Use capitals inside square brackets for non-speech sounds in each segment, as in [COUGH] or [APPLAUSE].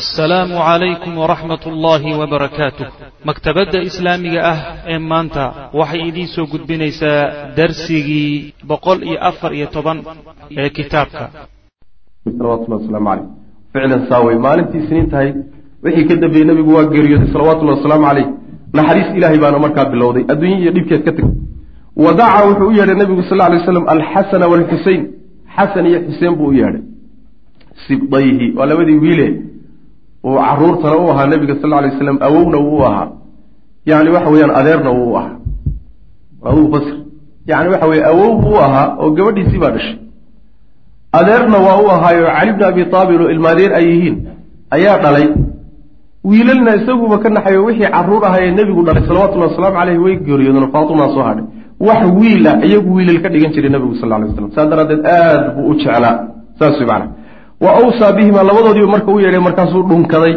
assalaamu calaykum waraxmat ullaahi wabarakaatuh maktabadda islaamiga ah ee maanta waxay idiin soo gudbinaysaa darsigii boqol iyo afar iyo toban ee kitaabka. Salawatullah wasalaamu caleyh ficlan saawey maalintii isniin tahay wixii ka dambeeyey nabigu waa geeriyooday. Salawatullahi wasalaamu caleyh naxariis ilaahay baana markaa bilowday. Adduunya dhibkeed ka teg wadaca wuxuu u yeedhay nabigu sal lay slam alxasana waalxusein xasan iyo xuseen buu u yeedhay. Sibdayhi waa labadii wiile uu caruurtana u ahaa nabiga sal lay slam awowna wuu ahaa. Yani waxa weyaan adeerna wuu ahaa. Abu basr. Yani waxa weye awow buu ahaa oo gabadhiisii baa dhashay. Adeerna waa u ahaayo cali bni abi aalib oo ilmaadeer ay yihiin ayaa dhalay. Wiilalna isaguba ka naxayo wixii carruur ahayee nebigu dhalay salawatullhi wasalaamu caleyh way geeriyoodeen faatumaa soo hadhay. Wax wiil ah iyagu wiilal ka dhigan jiray nabigu sal lay slam saas daraaddeed aad buu u jeclaa. Saas macana wa awsaa bihimaa labadoodiiba marka u yeedhay markaasuu dhunkaday.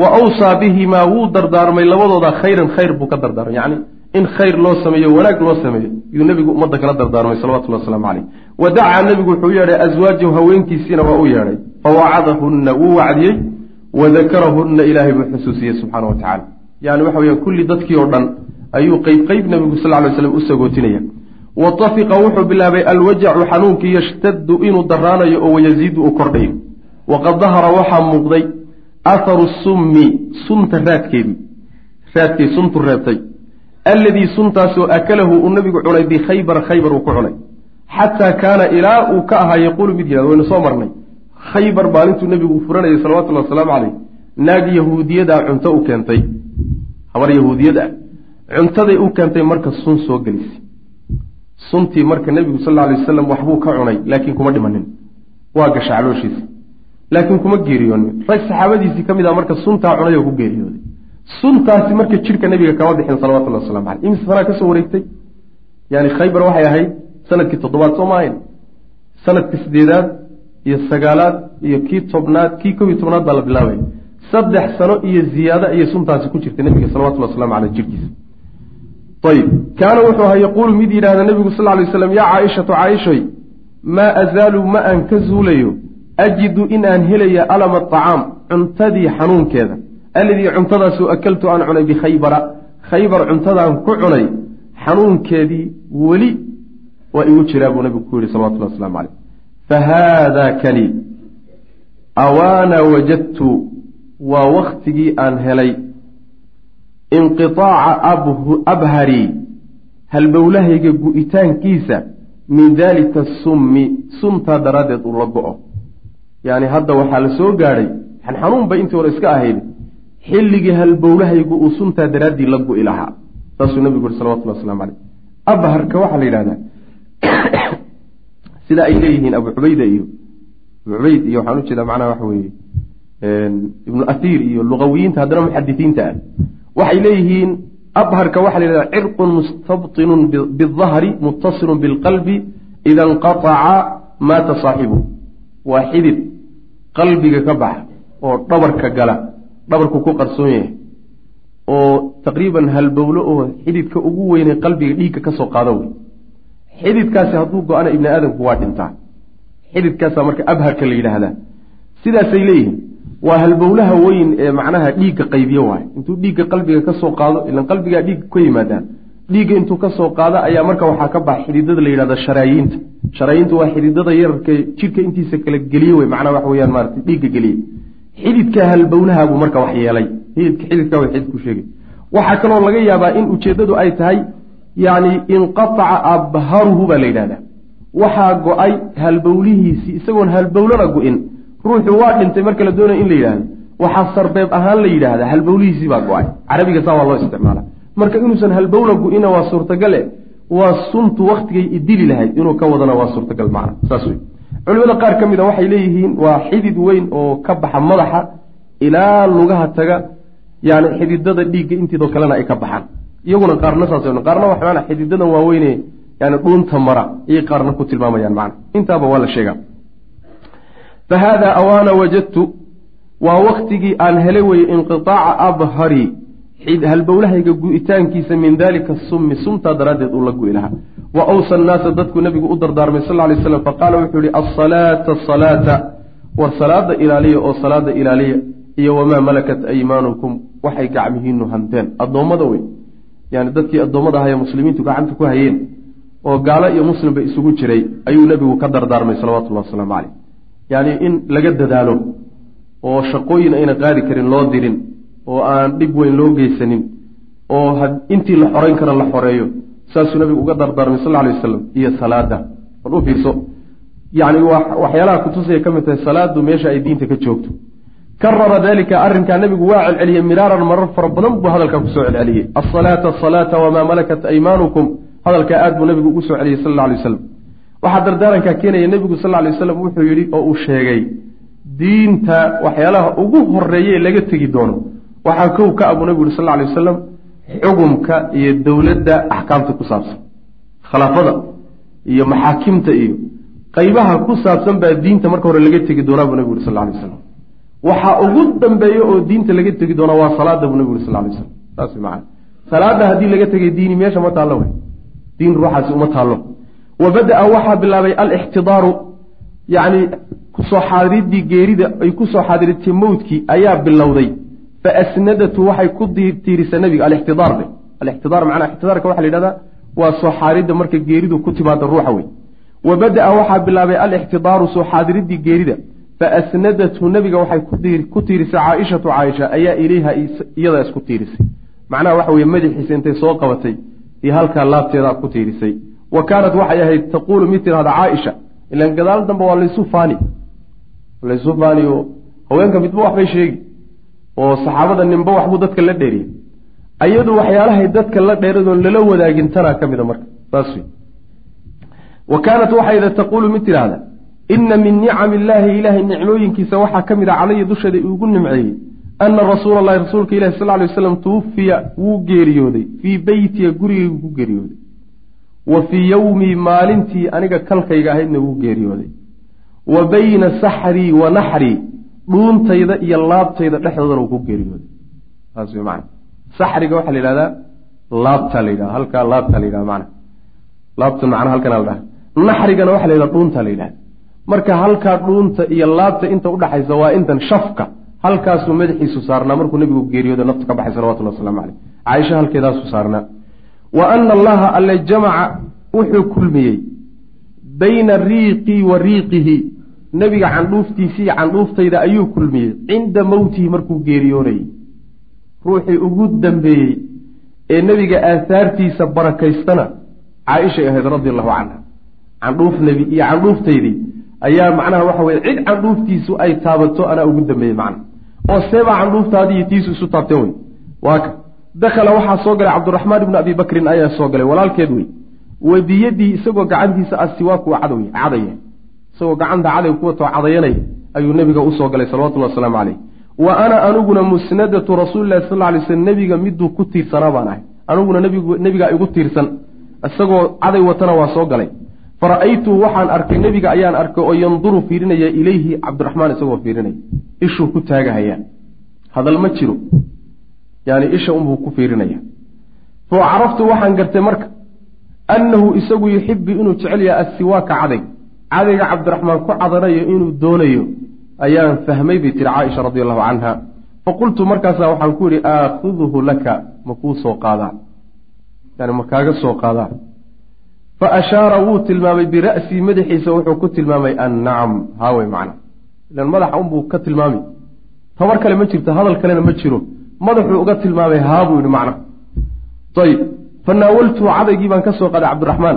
Wa awsaa bihimaa wuu dardaarmay labadooda khayran khayr buu ka dardaarmay. Yacni in khayr loo sameeyo wanaag loo sameeyo yuu nebigu ummadda kala dardaarmay salawatullahi wasalaamu caleyh wa dacaa nebigu wuxuu u yeedhay aswaajahu haweenkiisiina waa u yeedhay. Fawacadahunna wuu wacdiyey. Wa dakarahunna ilaahay buu xusuusiyey subxaana wa tacala yani waxa weyaan kulli dadkii oo dhan ayuu qeyb qeyb nebigu sal lay slam u sagootinaya. Watafiqa wuxuu bilaabay alwajacu xanuunkii yashtaddu inuu daraanayo oo wayaziidu uu kordhayo waqad dahara waxaa muuqday atharu summi sunta raadkeedii. Raadkay suntu reebtay alladii suntaasoo akalahu uu nabigu cunay bikhaybara khaybar uu ku cunay. Xataa kaana ilaa uu ka ahaa yaquulu mid yihahdo waynu soo marnay. Khaybar maalintuu nebigu furanayay salawatullahi wasalaamu caleyh naag yahuudiyadaa cunto u keentay. Habar yahuudiyad ah cuntaday u keentay marka sun soo gelisay. Suntii marka nebigu sal alay wasalam waxbuu ka cunay laakiin kuma dhimanin. Waa gasha calooshiisa laakiin kuma geeriyoonin rag saxaabadiisii ka mid ah marka suntaa cunay ku geeriyooday suntaasi marka jidhka nebiga kama bixin salawatullahi waslamu caleyh imise sanaa ka soo wareegtay? Yani khaybar waxay ahayd sannadkii toddobaad soo maahayn sannadkii sideedaad iyo sagaalaad iyo kii tobnaad kii kob iyo tobnaad baa la bilaabaya saddex sano iyo ziyaado ayay suntaasi ku jirtay nebiga salawatullahi waslamu caleyh jirhkiisa ayib kaana wuxuu ahaa yaquulu mid yidhahda nebigu sal lay slam yaa caaishatu caaishoy maa azaalu ma aan ka zuulayo ajidu in aan helaya alama acaam cuntadii xanuunkeeda alladii cuntadaasoo akaltu aan cunay bikhaybara khaybar cuntadaan ku cunay xanuunkeedii weli waa igu jiraa buu nabigu ku yihi salawatullah waslamu caleyh fahaada kani awaana wajadtu waa waktigii aan helay inqiaaca abhari halbowlahayga gu'itaankiisa min daalika summi suntaa daraaddeed uu la go-o yacni hadda waxaa la soo gaadhay xanxanuun bay intii hore iska ahayd xilligii halbowlahaygu uu suntaa daraaddii la gu'i lahaa saasuu nabigu yuri salawatullah waslamu caleyh abharka waxaa la yidhahdaa [COUGHS] sida ay leeyihiin abu cubayda iyo abu cubayd iyo waxaan u jeedaa macnaha waxa weeye ibnu athiir iyo luqawiyiinta haddana muxadisiinta ah. Waxay leeyihiin abharka waxaa la yidhahdaa cirqun mustabtinun bidahri muttasilun bilqalbi ida inqataca maata saaxibu waa xidid qalbiga ka baxa oo dhabarka gala dhabarku ku qarsoon yahay oo taqriiban halbowlo oo xididka ugu weynay qalbiga dhiigga ka soo qaado wey. Xididkaasi hadduu go-ana ibni aadamku waa dhintaa. Xididkaasaa marka abharka la yidhaahdaa. Sidaasay leeyihiin waa halbowlaha weyn ee macnaha dhiigga qaybiyo waay intuu dhiigga qalbiga ka soo qaado ilan qalbigaa dhiigga ka yimaadaan dhiigga intuu ka soo qaado ayaa marka waxaa ka baxa xididada la yidhahdo sharaayiinta sharaayiinta waa xididada yararka jidhka intiisa kala geliye wey macnaa waxa weyaan maarata dhiigga geliye xididka halbowlahabuu marka wax yeelay. Xididka way xididku sheegay. Waxaa kaloo laga yaabaa in ujeeddadu ay tahay yacni inqataca abharuhu baa la yidhahdaa waxaa go'ay halbowlihiisii isagoon halbowlana go-in ruuxu waa dhintay marka la doonaya in la yidhahdo waxaa sarbeeb ahaan la yidhaahdaa halbowlihiisii baa go'ay. Carabiga saa waa loo isticmaala. Marka inuusan halbowla go-ina waa suurtagale waa suntu waktigay idili lahayd inuu ka wadana waa suurtagal macna. Saas wey culimada qaar ka mid a waxay leeyihiin waa xidid weyn oo ka baxa madaxa ilaa lugaha taga yani xididada dhiigga intiidoo kalena ay ka baxaan. Iyaguna qaarna saas qaarna waxmaana xididadan waaweyne yani dhuunta mara ayay qaarna ku tilmaamayaan macna. Intaaba waa la sheegaa. Fa haada awaana wajadtu waa waktigii aan helay weye inqiaaca abhari halbowlahayga gu'itaankiisa min dalika summi sumtaa daraaddeed uu la gu'i lahaa wa awsa annaasa dadku nebigu u dardaarmay sal lay slam faqaala wuxuu yihi asalaata asalaata war salaada ilaaliya oo salaada ilaaliya iyo wamaa malakat aymaanukum waxay gacmihiinu hanteen. Addoommada wey yani dadkii addoommada ahaye muslimiintu gacanta ku hayeen oo gaalo iyo muslimba isugu jiray ayuu nebigu ka dardaarmay salawatullahi wasalaamu caleyh yacni in laga dadaalo oo shaqooyin ayna qaadi karin loo dirin oo aan dhib weyn loo geysanin oo intii la xoreyn kara la xoreeyo saasuu nabigu uga dardaarmay sal alay wasalam iyo salaada. Bal u fiirso yani waxyaalaha kutusaya ka mid tahay salaadu meesha ay diinta ka joogto. Karara dalika arrinkaa nabigu waa celceliyey miraaran marar fara badan buu hadalkaa ku soo celceliyey. Asalaata asalaata wamaa malakat aymaanukum hadalkaa aad buu nabigu ugu soo celiyey sal alay wasalam waxaa dardaarankaa keenaya nebigu sal alay wasalam wuxuu yidhi oo uu sheegay diinta waxyaalaha ugu horeeye laga tegi doono waxaa kow ka abuu nabigu yuri sal alay wasalam xugumka iyo dowladda axkaamta ku saabsan. Khilaafada iyo maxaakimta iyo qaybaha ku saabsan baa diinta marka hore laga tegi doonaa buu nabigu yuri sal alay wasalam waxaa ugu dambeeya oo diinta laga tegi doonaa waa salaada buu nabigu yuri sal alay wasalam saas maana salaada haddii laga tegay diini meesha ma taallo wey. Diin ruuxaasi uma taallo. Wa bada-a waxaa bilaabay alixtidaaru yacni ku soo xaadiridii geerida ay ku soo xaadiritay mowdkii ayaa bilowday fa asnadatu waxay ku tiirisay nabiga alixtidaar be alixtidaar macnaa ixtidaarka waxa la yidhahdaa waa soo xaadirida marka geeridu ku timaada ruuxa wey wa bada-a waxaa bilaabay alixtidaaru soo xaadiridii geerida fa asnadathu nabiga waxay ku tiirisay caaishatu caaisha ayaa ilayha iyadaa isku tiirisay macnaha waxa weye madaxiisa intay soo qabatay iyo halkaa laabteedaa ku tiirisay wa kaanat waxay ahayd taquulu mid tirahda caaisha ilan gadaal dambe waa laysu faani laysu faani oo haweenka midba waxbay sheegi oo saxaabada ninba waxbuu dadka la dheeriyay ayadu waxyaalahay dadka la dheeradoon lala wadaagin tanaa ka mida marka saas wey wa kaanat waxayda taquulu mid tidhaahda ina min nicami illaahi ilaahay nicmooyinkiisa waxaa ka mid a calaya dusheeda ugu nimceeyey ana rasuula allahi rasuulka ilahi sal lay waslam tuwufiya wuu geeriyooday fii beytiya gurigaygu ku geeriyooday. Wa fii yowmii maalintii aniga kalkayga ahaydna wuu geeriyooday. Wa bayna saxrii wa naxrii dhuuntayda iyo laabtayda dhexdoodana wuu ku geeriyooday. Saas wey mana saxriga waxaa la yidhahdaa laabtaa la yidhahda halkaa laabtaa la yidhahda mana laabta macnaa halkana la dhaha naxrigana waxa la yidhahda dhuuntaa la yidhahda marka halkaa dhuunta iyo laabta inta udhaxaysa waa intan shafka halkaasuu madaxiisu saarnaa markuu nabigu geeriyooda naftu ka baxay salawatullah waslamu caleyh caaisha halkeedaasuu saarnaa. Wa ana allaha alle jamaca wuxuu kulmiyey bayna riiqii wa riiqihi nebiga candhuuftiisii iyo candhuuftayda ayuu kulmiyey. Cinda mowtihi markuu geeriyoonayey ruuxii ugu dambeeyey ee nebiga aahaartiisa barakaystana caaishay ahayd radi allahu canha. Candhuuf nebi iyo candhuuftaydii ayaa macnaha waxa weye cid candhuuftiisu ay taabato anaa ugu dambeeyey macna. Oo seebaa candhuuftaadiiyo tiisu isu taabteen wey waa ka. Dakhala waxaa soo galay cabduraxmaan ibnu abi bakrin ayaa soo galay walaalkeed wey wa biyadii isagoo gacantiisa asiwaaku cadow cadaya isagoo gacanta caday kuwatoo cadayanaya ayuu nebiga u soo galay salawatullahi wasalaamu caleyh wa ana aniguna musnadatu rasuulilahi sal ly slm nebiga miduu ku tiirsanaa baan ahay. Aniguna nebigaa igu tiirsan isagoo caday watana waa soo galay. Fara-aytuhu waxaan arkay nebiga ayaan arkay oo yanduru fiirinaya ilayhi cabdiraxmaan isagoo fiirinaya ishuu ku taagahayaa hadal ma jiro. Yani isha unbuu ku fiirinaya. Fa caraftu waxaan gartay marka annahu isagu yuxibu inuu jecel yahay assiwaaka caday cadayga cabdiraxmaan ku cadanayo inuu doonayo ayaan fahmay bay tiri caaisha radi allahu canha faqultu markaasaa waxaan ku yidhi aakhuduhu laka ma kuu soo qaadaa yani ma kaaga soo qaadaa fa ashaara wuu tilmaamay bira'sii madaxiisa wuxuu ku tilmaamay annacam haawey macna. Ilan madaxa unbuu ka tilmaamay. Tabar kale ma jirto hadal kalena ma jiro. Madaxuu uga tilmaamay haa buu yihi macna. Ayib fanaawaltuhu cadaygii baan ka soo qaaday cabdiraxmaan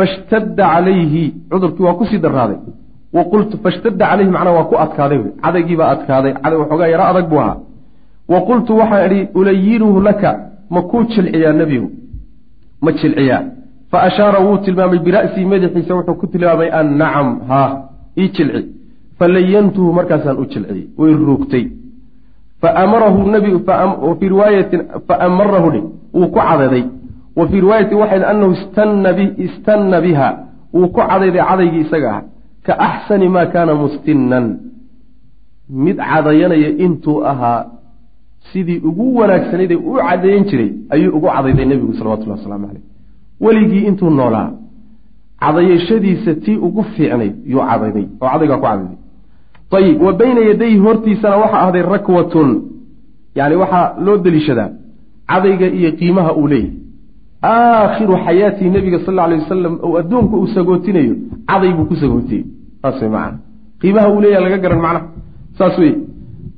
fashtadda calayhi cudurkii waa ku sii daraaday wa qultu calayhi macnaa waa ku adkaaday wey. Cadaygiibaa adkaaday caday waxoogaa yaro adag buu ahaa. Wa qultu waxaan idhi ulayinuhu laka ma kuu jilciyaa nebigu? Ma jilciyaa. Fa ashaara wuu tilmaamay bira'sii madaxiisa wuxuu ku tilmaamay annacam haa ii jilci. Falayantuhu markaasaan u jilciyey way ruugtay. Faamarahu nabigu fii riwaayatin faamarahu dhe wuu ku cadaday wa fii riwaayatin waxayd anahu istanna biha. Wuu ku cadayday cadaygii isaga ah ka axsani maa kaana mustinnan. Mid cadayanaya intuu ahaa sidii ugu wanaagsanayd ee u cadayan jiray ayuu ugu cadayday nebigu salawatullahi wasalaamu caleyh weligii intuu noolaa cadayashadiisa tii ugu fiicnayd yuu cadayday oo cadaygaa ku cadayday. Ayib wa bayna yadayhi hortiisana waxaa ahday rakwatun yani waxaa loo deliishadaa cadayga iyo qiimaha uu leeyahy aakhiru xayaatii nebiga sal lla alay wasalam oo adduunka uu sagootinayo caday buu ku sagootiyey. Saas wey macana qiimaha uu leeyaha laga garan macnaha saas wey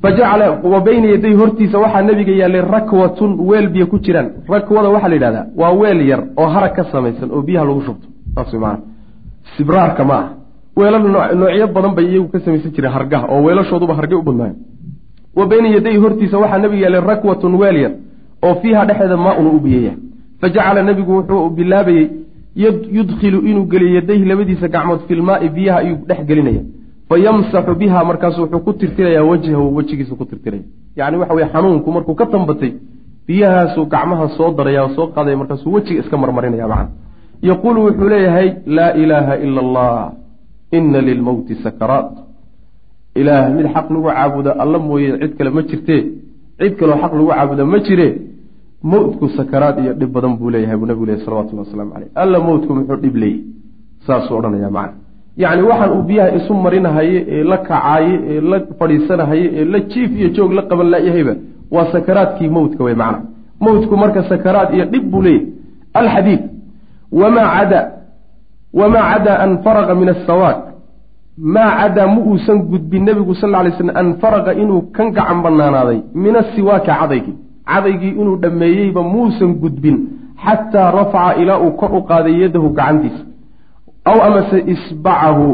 fajacala wa bayna yaday hortiisa waxaa nebiga yaallay rakwatun weel biyo ku jiraan. Rakwada waxaa la yidhahdaa waa weel yar oo harag ka samaysan oo biyaha lagu shubto. Saas wey maana sibraarka ma ah weelal noocyo badan bay iyagu ka samaysan jireen hargaha oo weelashooduba harge u badnaayo wa bayna yaday hortiisa waxaa nebiga yaallay rakwatun weel yar oo fiiha dhexeeda maa-un u biyaya fajacala nebigu wuxuu bilaabayey yudkhilu inuu geliyo yadayhi labadiisa gacmood filmaai biyaha ayuu dhex gelinaya fayamsaxu biha markaasu wuxuu ku tirtirayaa wajhahu wejigiisa ku tirtiraya yacni waxa weye xanuunku markuu ka tambatay biyahaasuu gacmaha soo daraya soo qaadaya markaasuu wejiga iska marmarinaya macna yaquulu wuxuu leeyahay laa ilaaha ila allah ina lilmowti sakaraat ilaah mid xaq lagu caabuda alla mooye cid kale ma jirtee cid kaloo xaq lagu caabuda ma jire mowtku sakaraad iyo dhib badan buu leeyahay buu nabigu leeyahy salawatullahi wasalaamu caleyh alla mowtku muxuu dhib leeyahy saasuu odhanaya macna. Yacni waxaan uu biyaha isu marinahaye ee la kacaaye ee la fadhiisanahaye ee la jiif iyo joog la qaban layahayba waa sakaraadkii mowtka wey macna. Mowtku marka sakaraad iyo dhib buu leeyahy alxadiid wamaa cada wamaa cadaa an faraqa min asawaaq maa cadaa ma uusan gudbin nebigu sal lay slam an faraqa inuu kan gacan banaanaaday min asiwaaki cadaygii cadaygii inuu dhammeeyeyba muusan gudbin xataa rafaca ilaa uu kor u qaaday yadahu gacantiisa aw amase isbacahu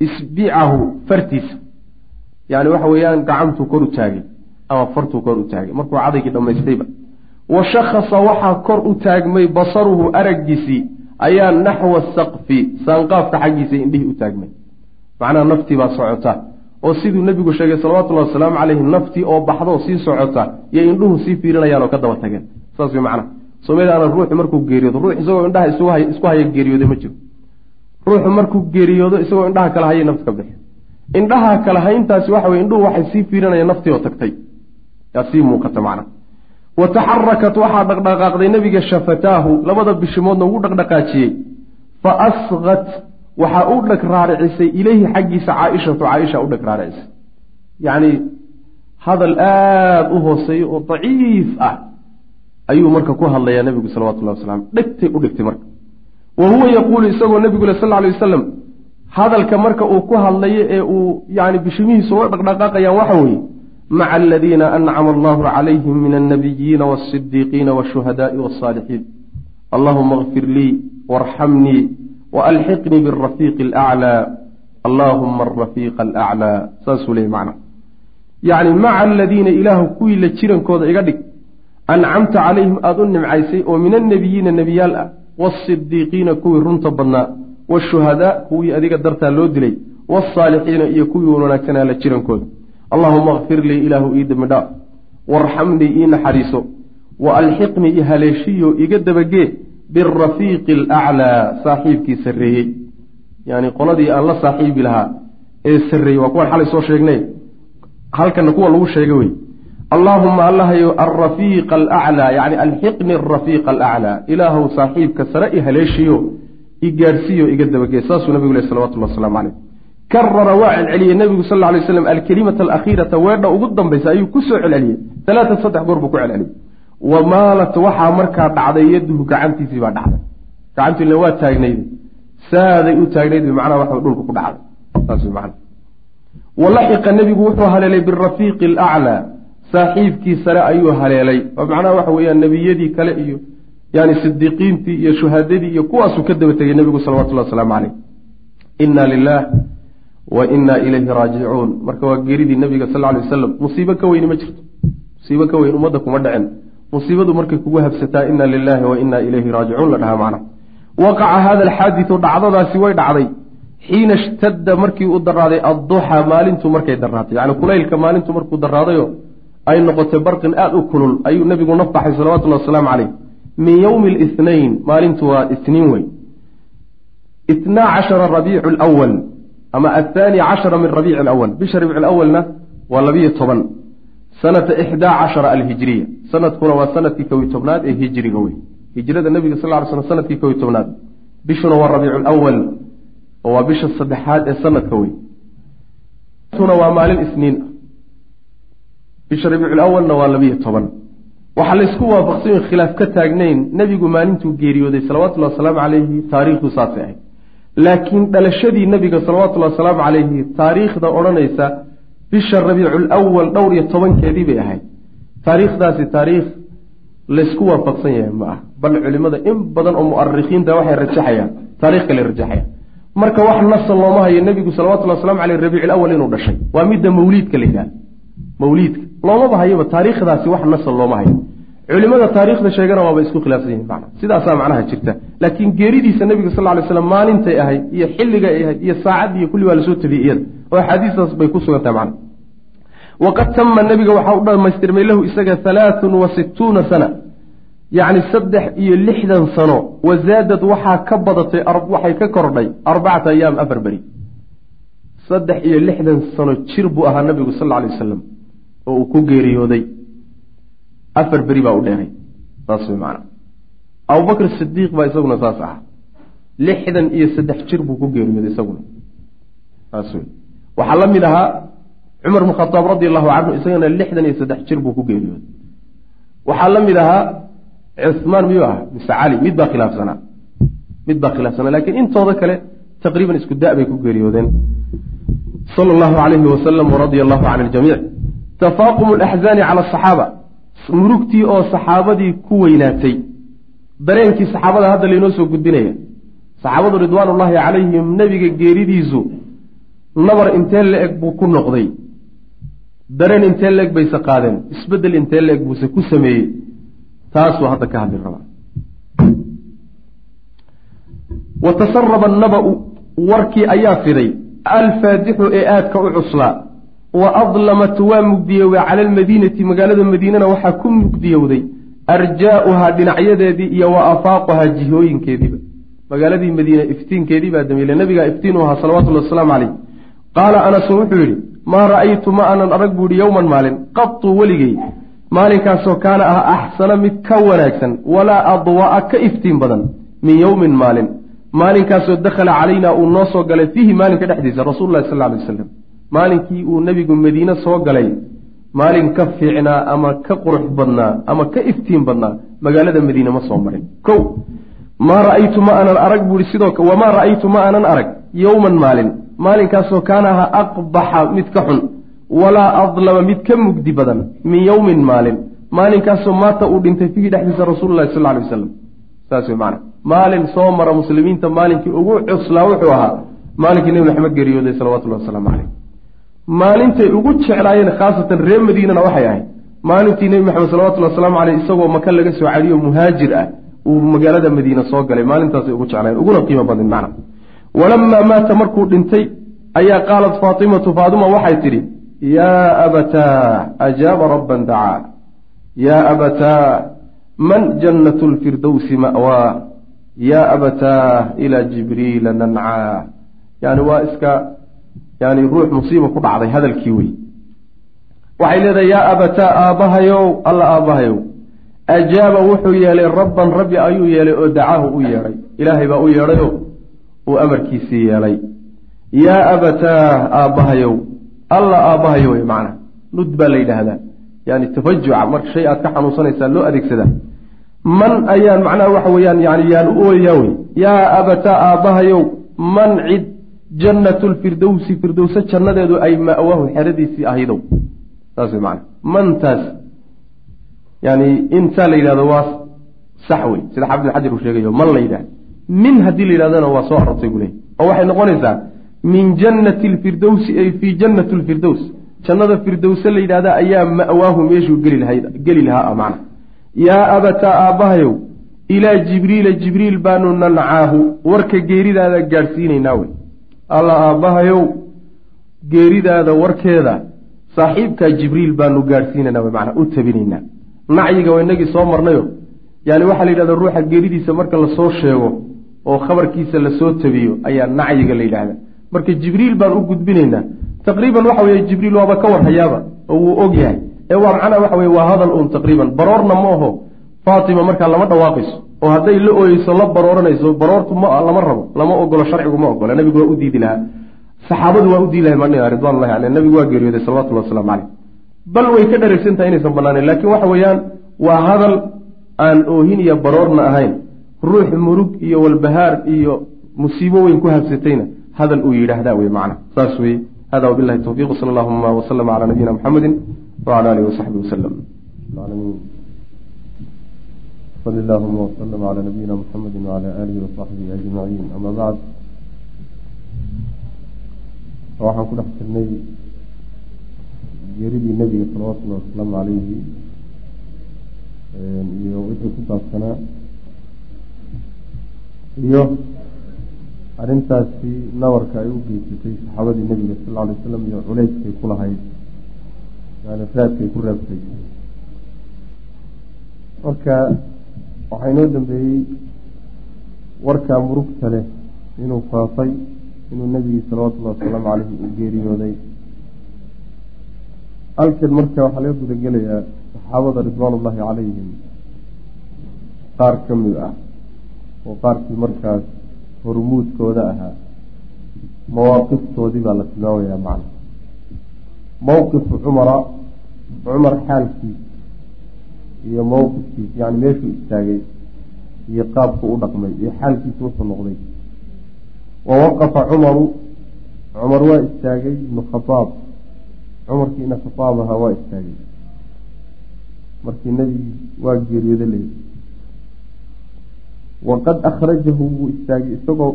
isbicahu fartiisa. Yani waxa weeyaan gacantuu kor u taagay ama fartuu kor u taagay. Markuu cadaygii dhammaystayba. Wa shakhasa waxaa kor u taagmay basaruhu araggiisii ayaa naxwa saqfi saanqaafka xaggiisa indhihii u taagmay. Macnaha naftii baa socota oo siduu nebigu sheegay salawatullahi wasalaamu caleyhi naftii oo baxdoo sii socota iyo indhuhu sii fiirinayaan oo ka daba tageen. Saas way macnaha. Soomaliana ruuxu markuu geeriyoodo ruux isagoo indhaha isku haya geeriyooda ma jiro. Ruuxu markuu geeriyoodo isagoo indhaha kala hayay nafta ka bixi. Indhaha kala hayntaasi waxa weye indhuhu waxay sii fiirinayaan naftii oo tagtay. Yaa sii muuqata macnaha. Wa taxarakat waxaa dhaqdhaqaaqday nebiga shafataahu labada bishimoodna wuu dhaqdhaqaajiyey. Fa asqat waxaa u dheg raaricisay ileyhi xaggiisa caaishatu caaisha u dheg raaricisay yacni hadal aada u hooseeyo oo daciif ah ayuu marka ku hadlayaa nebigu salawatullahi wasalam dhegtay u dhigtay marka. Wa huwa yaquulu isagoo nebigu le sal alay wasalam hadalka marka uu ku hadlayo ee uu yani bishimihiisa uga dhaqdhaqaaqayaan waxa weeye maca aladiina ancama allahu calayhim min alnabiyiina walsidiiqiina walshuhadaai walsaalixiin allahuma kfir lii warxamnii walxiqnii birafiiqi alaclaa allaahuma arafiiqa alaclaa saasuu leeyay macna yacni maca aladiina ilaahu kuwii la jirankooda iga dhig ancamta calayhim aada u nimcaysay oo min annebiyiina nebiyaal ah waasidiiqiina kuwii runta badnaa waashuhadaa kuwii adiga dartaa loo dilay wasaalixiina iyo kuwii wanaagsanaa la jirankooda allaahuma kfir lii ilaahu ii dembi dhaaf warxamnii ii naxariiso wa alxiqnii i haleeshiyo iga dabagee birafiiqi alaclaa saaxiibkii sarreeyey yani qoladii aan la saaxiibi lahaa ee sarreeyey waa kuwaan xalay soo sheegnay halkana kuwa lagu sheegay wey allaahuma allahayo alrafiiqa alaclaa yani alxiqni arafiiqa alaclaa ilaahow saaxiibka sare i haleeshiyo i gaadhsiiyo iga dabagee saasuu nabigu leh salawatullah waslamu caleyh karara waa celceliyey nebigu sal lay slam alkelimata alakhiirata weedha ugu dambaysa ayuu ku soo celceliyey talaata saddex goor buu ku celceliyey wa maalat waxaa markaa dhacday yaduhu gacantiisii baa dhacday. Gacantu ila waa taagnayd. Saaday u taagnayd macnaha waxa dhulka ku dhacday. Saas man walaxiqa nebigu wuxuu haleelay birafiiqi alaclaa saaxiibkii sare ayuu haleelay. Oo macnaha waxa weeyaan nebiyadii kale iyo yani sidiiqiintii iyo shuhadadii iyo kuwaasuu ka daba tegay nebigu salawatullahi wasalaamu caleyh inna lilah wa inna ilayhi raajicuun. Marka waa geeridii nebiga sal alay wasalam musiibo ka weyni ma jirto. Musiibo ka weyn ummadda kuma dhicin musiibadu markay kugu habsataa inna lilaahi wa inna ilayhi raajicuun la dhahaa macna waqaca hada alxaaditu dhacdadaasi way dhacday. Xiina ishtadda markii u daraaday adduxa maalintu markay daraatay yani kulaylka maalintu markuu daraadayo ay noqotay barqin aada u kulul ayuu nebigu naf baxay salawatullahi wasalaamu caleyh min yowmi lithnayn maalintu waa isniin wey itnaa cashara rabiicu lwal ama athaani cashara min rabiici alawal bisha rabiic alawalna waa labiyo toban sanata ixdaa cashara alhijiriya sanadkuna waa sannadkii kow tobnaad ee hijriga wey hijrada nebiga sal ly slam sannadkii kow iyo tobnaad. Bishuna waa rabiicu lawal oo waa bisha saddexaad ee sanadka wey tuna waa maalin isniin. Bisha rabiicul awalna waa labiyo toban. Waxaa laysku waafaqsan yahi khilaaf ka taagnayn nebigu maalintuu geeriyooday salawatullahi wasalaamu calayhi taariikhdu saasay ahayd. Laakiin dhalashadii nebiga salawatullahi wasalaamu calayhi taariikhda odhanaysa bisha rabiicul awal dhowr iyo tobankeedii bay ahayd. Taariikhdaasi taariikh laysku waafaqsan yahay ma ah. Bal culimada in badan oo mu'arikhiinta waxay rajaxayaan taarikh kale rajaxayaan marka wax nasa looma hayo nebigu salawatullhi waslamu caleyh rabiicul awal inuu dhashay. Waa midda mawliidka la yidhahda mawliidka. Loomaba hayaba taariikhdaasi wax nasa looma hayo culimada taariikhda sheegana waaba isku khilaafsan yihiin macna sidaasaa macnaha jirta. Laakiin geeridiisa nebiga sal ly slam maalintay ahayd iyo xilligay ahayd iyo saacaddii kulli waa la soo tabiyey iyada. Oo axaadiistaas bay ku sugan tahay macna waqad tama nebiga waxaa u dhamaystirmay lahu isaga halaathun wa sittuuna sana. Yacni saddex iyo lixdan sano wazaadad waxaa ka badatay waxay ka kordhay arbacata ayaam afar beri. Saddex iyo lixdan sano jir buu ahaa nabigu sal lay wasalam oo uu ku geeriyooday afar beri baa u dheeray saas way macana abubakr sidiiq baa isaguna saas ahaa. Lixdan iyo saddex jir buu ku geeriyooday isaguna. Saas wey waxaa la mid ahaa cumar bn khadaab radi allahu canhu isagana lixdan iyo saddex jir buu ku geeriyooday. Waxaa la mid ahaa cumaan miyuu aha mise cali mid baa khilaafsanaa. Mid baa khilaafsanaa. Lakiin intooda kale taqriiban isku da bay ku geeriyoodeen. Sala allahu alayhi wasalam waradia allahu can ljamiic tafaaqumu alaxzaani cala asaxaaba murugtii oo saxaabadii ku weynaatay. Dareenkii saxaabada hadda laynoo soo gudbinaya saxaabadu ridwaanullaahi calayhim nebiga geeridiisu nabar intee la-eg buu ku noqday. Dareen intee la-eg bayse qaadeen. Isbeddel intee la-eg buuse ku sameeyey. Taasuu hadda ka hadli rabaa. Wa tasaraba annaba-u warkii ayaa fiday. Alfaadixu ee aadka u cuslaa wa adlamat waa mugdiyowday cala almadiinati magaalada madiinana waxaa ku mugdiyowday arjaa'uhaa dhinacyadeedii iyo wa afaaquhaa jihooyinkeediiba magaaladii madiina iftiinkeedii baa damiile nabigaa iftiin u ahaa salawatullhi wasalaamu caleyh qaala anasu wuxuu yidhi maa ra'aytu ma aanan arag buu yihi yowman maalin qatu weligey maalinkaasoo kaana ah axsana mid ka wanaagsan walaa adwa'a ka iftiin badan min yowmin maalin maalinkaasoo dakhala calaynaa uu noo soo galay fiihi maalinka dhexdiisa rasuululahi sal alay wasalam maalinkii uu nebigu madiine soo galay maalin ka fiicnaa ama ka qurux badnaa ama ka iftiin badnaa magaalada madiine ma soo marin. Ko maa ra'aytu ma aanan arag buu ihi sidoo wamaa ra'aytu ma aanan arag yowman maalin. Maalinkaasoo kaana aha aqbaxa mid ka xun walaa adlama mid ka mugdi badan min yowmin maalin. Maalinkaasoo maata uu dhintay fiihi dhexdiisa rasuululahi sal alay wasalam saas wey maalin soo mara muslimiinta maalinkii ugu cuslaa wuxuu ahaa maalinkii nebi maxamed geeriyooday salawatullahi wasalaamu caleyh maalintay ugu jeclaayeen khaasatan reer madiinana waxay ahayd. Maalintii nebi maxamed salawatullahi wasalaamu caleyh isagoo maka laga soo celiyo muhaajir ah uu magaalada madiine soo galay. Maalintaasay ugu jeclaayeen uguna qiimo badin macna. Walamaa maata markuu dhintay ayaa qaalat faatimatu faaduma waxay tidhi yaa abataa ajaaba rabban dacaa. Yaa abataa man jannatu lfirdowsi ma'waa yaa abataa ilaa jibriila nancaa yani waa iska yani ruux musiiba ku dhacday hadalkii wey waxay leedahay yaa abataa aabbahayow alla aabbahayow ajaaba wuxuu yeelay rabban rabbi ayuu yeelay oo dacaahu u yeedhay. Ilaahay baa u yeedhayo uu amarkiisii yeelay. Yaa abataa aabbahayow alla aabbahayo wey macna nud baa la yidhaahdaa yani tafajuca marka shay aad ka xanuunsanaysaa loo adeegsadaa. Man ayaan macnaha waxa weeyaan yani yaan u ooyayaa wey yaa abataa aabbahayow man cid jannatu lfirdowsi firdowse jannadeedu ay ma'waahu xeradiisii ahaydow saas wey macana mantaas yani intaa la yidhahdo waa sax wey sida xaafid xajar uu sheegayo man la yidhahdo. Min haddii la yidhahdona waa soo arortay buu leey oo waxay noqonaysaa min jannati lfirdowsi ay fii jannati lfirdows jannada firdowse la yidhahda ayaa ma'waahu meeshuu geli geli lahaa macna. Yaa abataa aabbahayow ilaa jibriila jibriil baanu nancaahu warka geeridaada gaadhsiinaynaa wey alla aabbahayow geeridaada warkeeda saaxiibkaa jibriil baanu gaadhsiinaynaa wey macnaa u tabinaynaa nacyiga waa inagii soo marnayo yani waxaa la yidhahda ruuxa geeridiisa marka la soo sheego oo khabarkiisa la soo tabiyo ayaa nacyiga la yidhahda. Marka jibriil baan u gudbinaynaa taqriiban waxa weye jibriil waaba ka warhayaaba oo wuu og yahay. Ee waa macnaha waxa weye waa hadal uun taqriiban. Baroorna ma aho faatima markaa lama dhawaaqayso oo hadday la ooyeyso la barooranayso baroortu ma lama rabo lama ogolo sharcigu ma ogola nabigu waa u diidi lahaa. Saxaabadu waa u diilahay madhiga ridwanullahi caleyh nabigu waa geeriyooday salawatullahi waslamu caleyh bal way ka dharagsantahay inaysan banaanayn laakiin waxa weeyaan waa hadal aan oohin iyo baroorna ahayn. Ruux murug iyo walbahaar iyo musiibo weyn ku habsatayna hadal uu yidhaahdaa wey macna. Saas weye hada wabilahi towfiiq sala allahuma waslama calaa nabiyina muxamedi wcala alihi wasaxbi waslem sal allahuma wslm cala nabiyina muxamedi wcala alihi wasaxbihi ajmaciin ama bacd waxaan ku dhex jirnay geeridii nebiga salawatullahi wasalaamu calayhi iyo wixii ku saabsanaa iyo arrintaasi nabarka ay u geysatay saxaabadii nebiga sal lla alay slam iyo culeyskay ku lahayd yani raadkay ku reebtay marka waxaa inoo dambeeyey warkaa murugta leh inuu faafay inuu nebigii salawatullahi wasalaamu caleyhi uu geeriyooday. Halkeed marka waxaa laga gudagelayaa saxaabada ridwaanullaahi calayhim. Qaar ka mid ah oo qaarkii markaas hormuudkooda ahaa mawaaqiftoodii baa la tilmaamayaa macna. Mowqifu cumara cumar xaalkiis iyo mowqifkiis yani meeshuu istaagay iyo qaabku u dhaqmay iyo xaalkiisu wuxuu noqday. Wa waqafa cumaru cumar waa istaagay ibnu khadaab cumarkii ina khadaab ahaa waa istaagay. Markii nebigii waa geeriyooda leeyay waqad akhrajahu wuu istaagay isagoo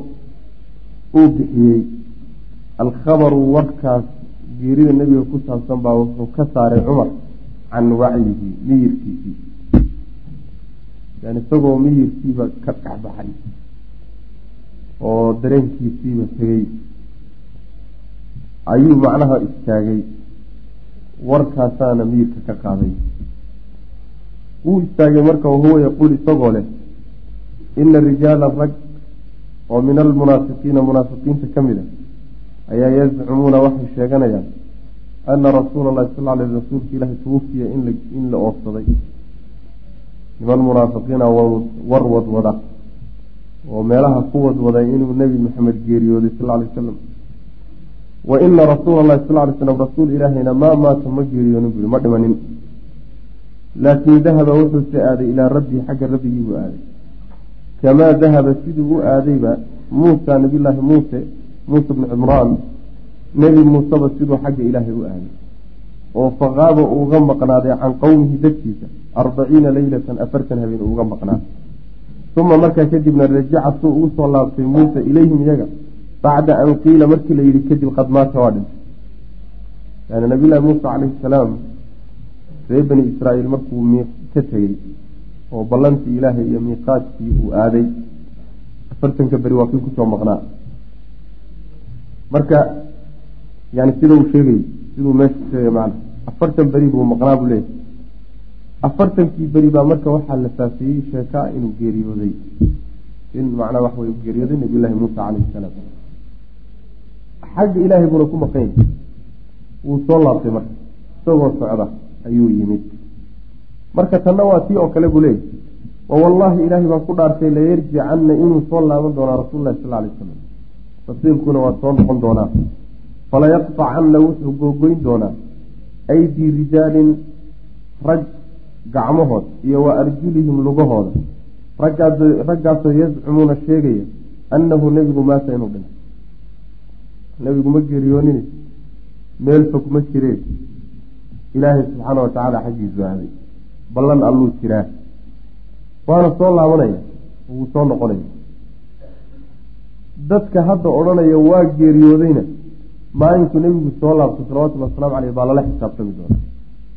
uu bixiyey. Alkhabaru warkaas geerida nebiga ku saabsan baa wuxuu ka saaray cumar can wacyihi miyirkiisii isagoo miyirkiiba ka dhexbaxay oo dareenkiisiiba tegey ayuu macnaha istaagay warkaasaana miyirka ka qaaday. Wuu istaagay marka wahuwa yaquul isagoo leh ina rijaala rag oo min almunaafiqiina munaafiqiinta ka mid a ayaa yazcumuuna waxay sheeganayaan ana rasuula allahi sal ly rasuulka ilaahi tuwufiya in la oofsaday niman munaafiqiina war wadwada oo meelaha ku wadwaday inuu nebi maxamed geeriyooday sal lay wasalam wa ina rasuula allahi sal lay slam rasuul ilaahayna maa maata ma geeriyoonin bui ma dhimanin laakin dahaba wuxuuse aaday ilaa rabbii xagga rabbigii buu aaday kamaa dahaba siduu u aadayba muusa nabiyllaahi muuse muuse bnu cimraan nebi muuseba siduu xagga ilaahay u aaday oo faqaaba uuga maqnaaday can qowmihi dadkiisa arbaciina leylatan afartan habeen uuga maqnaa uma markaa kadibna rajaca suu ugu soo laabtay muuse ilayhim iyaga bacda an qiila markii la yidhi kadib qad maata waa dhintay. Yani nabiyllahi muuse calayhi salaam reer bani israa'iil markuu ka tegey oo ballantii ilaahay iyo miiqaadkii uu aaday afartanka beri waa kii ku soo maqnaa. Marka yani sida uu sheegay siduu meesha sheegay macna afartan beri buu maqnaa buu leeyahy afartankii beri baa marka waxaa la faafiyey sheekaa inuu geeriyooday in macnaa wax wey geeriyooday nabiyullaahi muusa calayhi salaam xagga ilaahay buuna ku maqan yahay wuu soo laabtay marka isagoo socda ayuu yimid marka tanna waa tii oo kale buu leeyahy wa wallaahi ilaahay baan ku dhaartay layarjicanna inuu soo laaban doonaa rasuululahi sal lay wasalam rasuulkuna waa soo noqon doonaa falayaqtacanna wuxuu googoyn doonaa aydii rijaalin rag gacmahood iyo wa arjulihim lugahooda raggaasoo yazcumuuna sheegaya annahu nebigu maata inuu dhintay nebigu ma geeriyoonin meel fog ma jireen ilaahay subxaana wa tacaala xaggiisu aaday ballan alluu jiraa waana soo laabanaya wuu soo noqonaya dadka hadda odhanaya waa geeriyoodayna maalinkuu nebigu soo laabto salawatullhi waslamu caleyh baa lala xisaabtami doona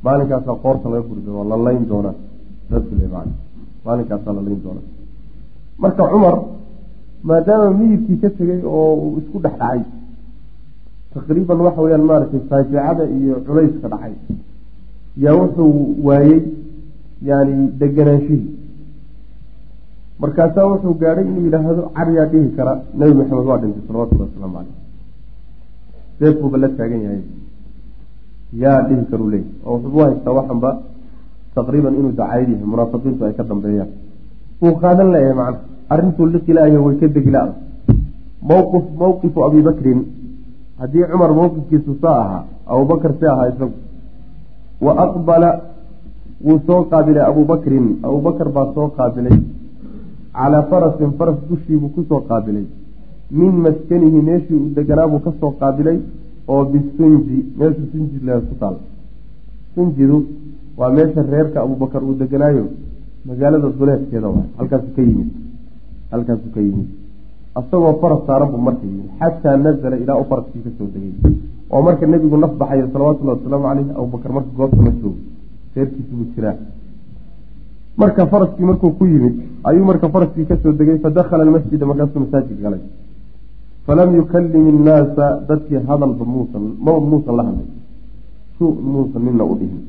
maalinkaasaa qoorta laga guri doona la layn doonaa saasule man maalinkaasaa la layn doonaa. Marka cumar maadaama miyirkii ka tegay oo isku dhex dhacay taqriiban waxa weyaan maaragtay faajicada iyo culayska dhacay yaa wuxuu waayey yani deganaanshihii markaasaa wuxuu gaadhay inuu yidhaahdo caryaa dhihi kara nebi maxamed waa dhintay salawatullahi wasalaamu caleyh seefkuuba la taagan yahay. Yaa dhihi karuu leeyay oo wuxuu haystaa waxanba taqriiban inuu dacayd yahay munaafiqiintu ay ka dambeeyaan. Wuu qaadan layahay macna arrintuu liqilaayo way ka degila mowqif mowqifu abi bakrin haddii cumar mowqifkiisu saa ahaa abubakar see ahaa isagu wa aqbala wuu soo qaabilay abubakrin abubakar baa soo qaabilay calaa farasin faras dushiibuu ku soo qaabilay min maskanihi meeshii uu deganaabuu ka soo qaabilay oo bisunji meeshu sunji ku taal. Sunjidu waa meesha reerka abubakar uu deganaayo magaalada duleedkeeda waay halkaasu ka yimid. Halkaasuu ka yimid. Asagoo faras saaran buu marka yimid. Xataa nazala ilaa u faraskii ka soo degay. Oo marka nebigu naf baxayo salawatullahi wasalaamu caleyh abubakar marka goobta ma joogo reerkiisu buu jiraa. Marka faraskii markuu ku yimid ayuu marka faraskii ka soo degay fadakhala almasjida markaasuu masaajid galay falam yukalim innaasa dadkii hadalba muusan ma muusan la hadlay su muusan nina u dhihin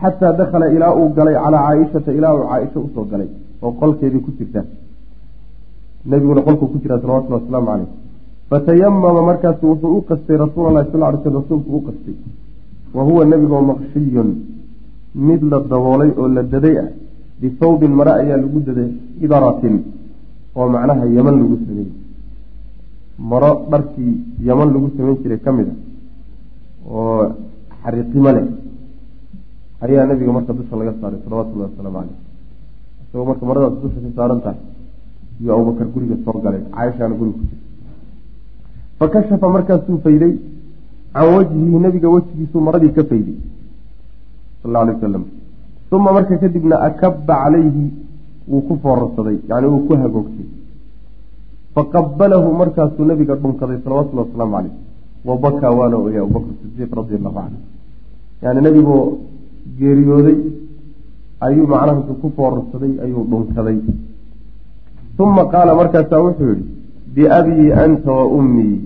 xataa dakhala ilaa uu galay calaa caaishata ilaa uu caaisha u soo galay oo qolkeedii ku jirta nebiguna qolkuu ku jiraa salawatullhi wasalaamu caleyh fatayamama markaasu wuxuu u qastay rasuul allahi sal ly sl rasuulku u qastay wa huwa nebigoo maqshiyun mid la daboolay oo la daday ah bithawbin mare ayaa lagu daday idaratin oo macnaha yeman lagu sameeyey maro dharkii yeman lagu samayn jiray ka mid a oo xariiqimo leh ayaa nabiga marka dusha laga saaray salawatullahi wasalaamu caleyh isagoo marka maradaas dusha ka saaran tahay iyo abubakar guriga soo galay caaishaana guriga ku jirta fakashafa markaasuu fayday can wajhihi nabiga wejigiisuu maradii ka fayday sal alay wasalam uma marka kadibna akaba calayhi wuu ku foorarsaday yani wuu ku hagoogtay faqabalahu markaasuu nabiga dhunkaday salawatullahi wasalaamu caleyh wa bakaa waana oyay abubakr sidiiq radi allahu canhu yani nebigoo geeriyooday ayuu macnaha ku foorarsaday ayuu dhunkaday. Uma qaala markaasaa wuxuu yihi biabii anta wa ummii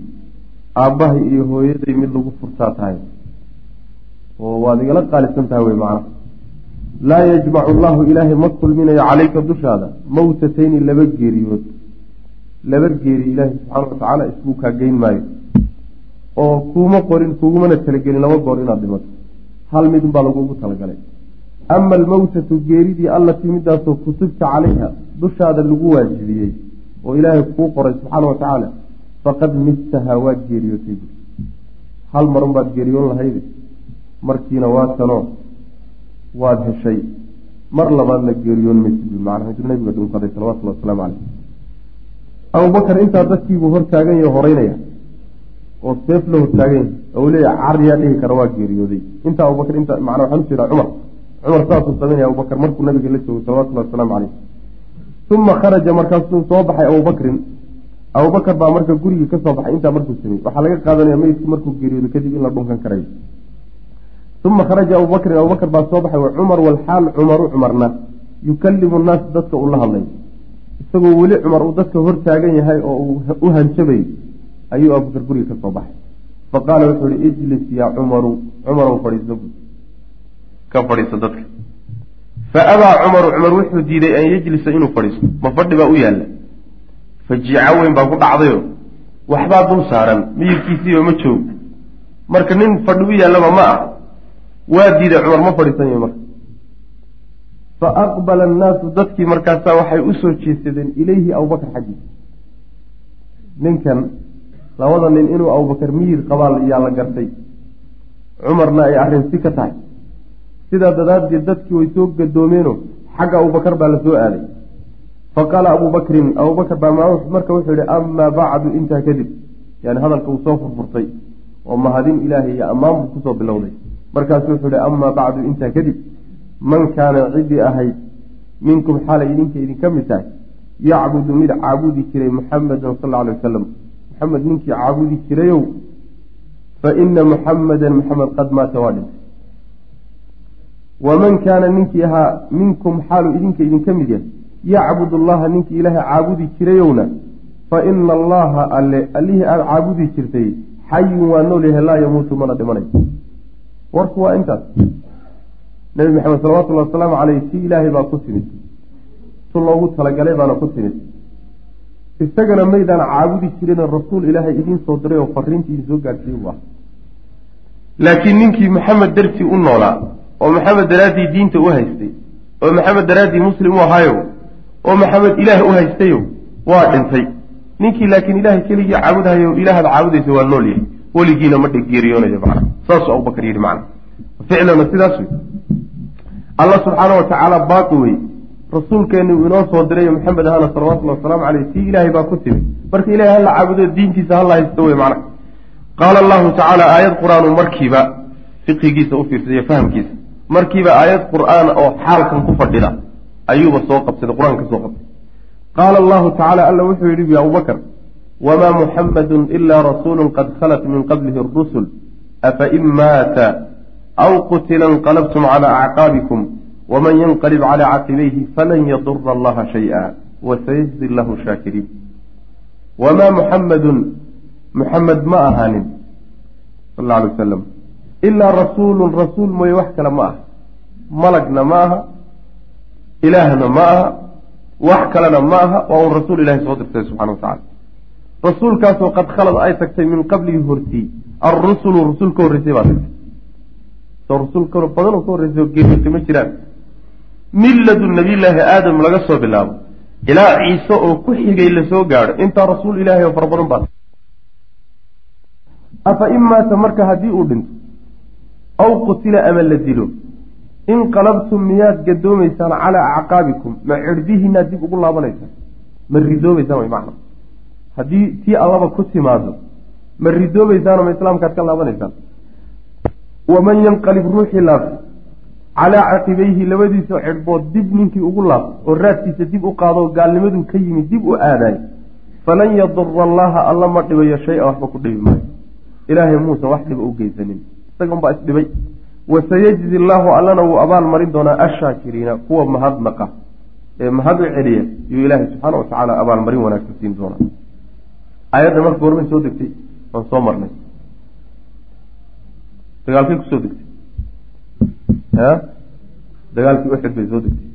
aabbahay iyo hooyaday mid lagu furtaa tahay. Oo waad igala qaalisan tahay wey macnaha. Laa yajmacu allahu ilaahay ma kulminayo calayka dushaada mawtatayni laba geeriyood laba geeri ilaahay subxaana watacaala isbuu kaa geyn maayo. Oo kuuma qorin kugumana talagelin laba goor inaad dhimato. Hal midun baa lagugu talagalay. Ama almawtatu geeridii allatii midaasoo kutubta calayha dushaada lagu waajibiyey oo ilaahay kuu qoray subxaana wa tacaala faqad midtahaa waad geeriyootay bu hal marun baad geeriyoon lahayde markiina waa tanoo waad heshay. Mar labaadna geeriyoon maysid bu macnaha intuu nabiga dhunkaday salawatullahi wasalaamu caleyh abubakar intaa dadkiibuu hortaagan yahe horeynaya oo seef la hortaagan yahay. Oo leeya cariyaa dhihi kara waa geeriyooday. Intaa abubakar inta macnaa waxaan u jeedaa cumar. Cumar saasuu sameynaya abubakar markuu nabiga la joogay salawatullahi wasalaamu caleyh uma kharaja markaasuu soo baxay abubakrin. Abubakar baa marka gurigii ka soo baxay intaa markuu sameeyey. Waxaa laga qaadanaya meydku markuu geeriyoodo kadib in la dhunkan karayo uma kharaja abubakrin abubakar baa soo baxay wa cumar walxaal cumaru cumarna yukalimu nnaas dadka uu la hadlay isagoo weli cumar uu dadka hor taagan yahay oo uu u hanjabayy ayuu abubakar guriga ka soo baxay. Faqaala wuxuu ihi ijlis yaa cumaru. Cumarow fadhiiso bu ka fadhiiso dadka. Fa abaa cumaru cumar wuxuu diiday an yejlisa inuu fadhiisto. Ma fadhi baa u yaalla. Fajiico weyn baa ku dhacdayo. Waxbaa dul saaran miyirkiisiiba ma joog. Marka nin fadhi u yaallaba ma ah waa diiday cumar ma fadhiisanyo marka fa aqbala annaasu dadkii markaasaa waxay u soo jeesadeen ilayhi abubakar xaggiisa ninkan labada nin inuu abubakar miyir qabaa yaa la gartay cumarna ay arrinsi ka tahay sidaa daraaddeed dadkii way soo gadoomeeno xagga abubakar baa la soo aaday fa qaala abubakrin abubakar baa marka wuxuu yihi amaa bacdu intaa kadib yani hadalka uu soo furfurtay oo mahadin ilaahay iyo ammaan buu ku soo bilowday markaasu wuxuu yihi amaa bacdu intaa kadib man kaana ciddii ahayd minkum xaalay idinka idinka mid tahay yacbudu mid caabudi jiray muxamedan sal alay wasalam muxamed ninkii caabudi jirayow fa ina muxamedan muxamed qad maata waa dhintay waman kaana ninkii ahaa minkum xaalu idinka idinka mid yahay yacbud allaha ninkii ilaahay caabudi jirayowna fa ina allaha alle allihii aada caabudi jirtay xayun waa nool yahay laa yamuutu mana dhimanayo warku waa intaas nebi maxamed salawatullahi wasalaamu caleyh si ilaahay baa ku timid. Tu loogu talagalay baana ku timid. Isagana maydaan caabudi jirin rasuul ilaahay idiin soo diray oo fariintii idin soo gaadhsiiye u ah laakiin ninkii maxamed dartii u noolaa oo maxamed daraaddii diinta u haystay oo maxamed daraaddii muslim u ahaayo oo maxamed ilaah u haystayo waa dhintay. Ninkii laakiin ilaahay keligii caabudhayo ilaahad caabudaysa waa nool yahay. Weligiina ma dheggeeriyoonayo macna saasuu abubakar yidhi macna ficlana sidaas wey. Alla subxaana wa tacaala baaqi wey rasuulkeenni uu inoo soo diray maxamed ahana salawatullahi wasalaamu caleyh tii ilaahay baa ku timi marka ilahay hala caabudo diintiisa hala haysto wey macna qaala allahu tacaala aayad qur'aanu markiiba fiqigiisa u fiirsaiyo fahamkiisa. Markiiba aayad qur'aan oo xaalkan ku fadhida ayuuba soo qabsaday qur'aanka soo qabtay. Qaala allahu tacala alla wuxuu yidhi bu abubakar wamaa muxamadun ilaa rasuulu qad khalat min qablihi rusul afain maata aw qutila inqalabtum cala acqaabikum waman yanqalib cala caqibayhi falan yadura allaha shaya wasayajzi lahu shaakiriin wamaa muxamadun muxamed ma ahaanin sal alla alay wasalam ilaa rasuulun rasuul mooye wax kale ma aha malagna ma aha ilaahna ma aha wax kalena ma aha waa un rasuul ilahay soo dirtay subxana wa rasuulkaasoo qad khalad ay tagtay min qablihi hortii alrusulu rusul ka horreysay baa tagtay soo badan oo ka horreysay oo ma jiraan. Milladu nabiyllaahi aadam laga soo bilaabo. Ilaa ciise oo ku xigay la soo gaadho. Intaa rasuul ilaahay oo fara badan baa afa in maata marka haddii uu dhinto aw qutila ama la dilo inqalabtum miyaad gadoomaysaan calaa acqaabikum ma cirdihiinaad dib ugu laabanaysaan ma ridoobaysaan way macna. Haddii tii allaba ku timaado ma ridoobaysaanoo ma islaamkaad ka laabanaysaan waman yanqalib ruuxii laabta calaa caqibayhi labadiisa cidhbood dib ninkii ugu laabto oo raadkiisa dib u qaado gaalnimaduu ka yimid dib u aadaay falan yadura allaha alla ma dhibayo shay-a waxba ku dhibi maayo ilaahay muusan wax dhiba u geysanin isaga unbaa isdhibay wasayajzi allaahu allana wuu abaal marin doonaa ashaakiriina kuwa mahadnaqa ee mahad u celiya yuu ilaahay subxaana wa tacaala abaalmarin wanaagsan siin doonaa aayadda marka gormay soo degtay waan soo marnay dagaalkay ku soo degtay. A dagaalkii uxud bay soo degtay.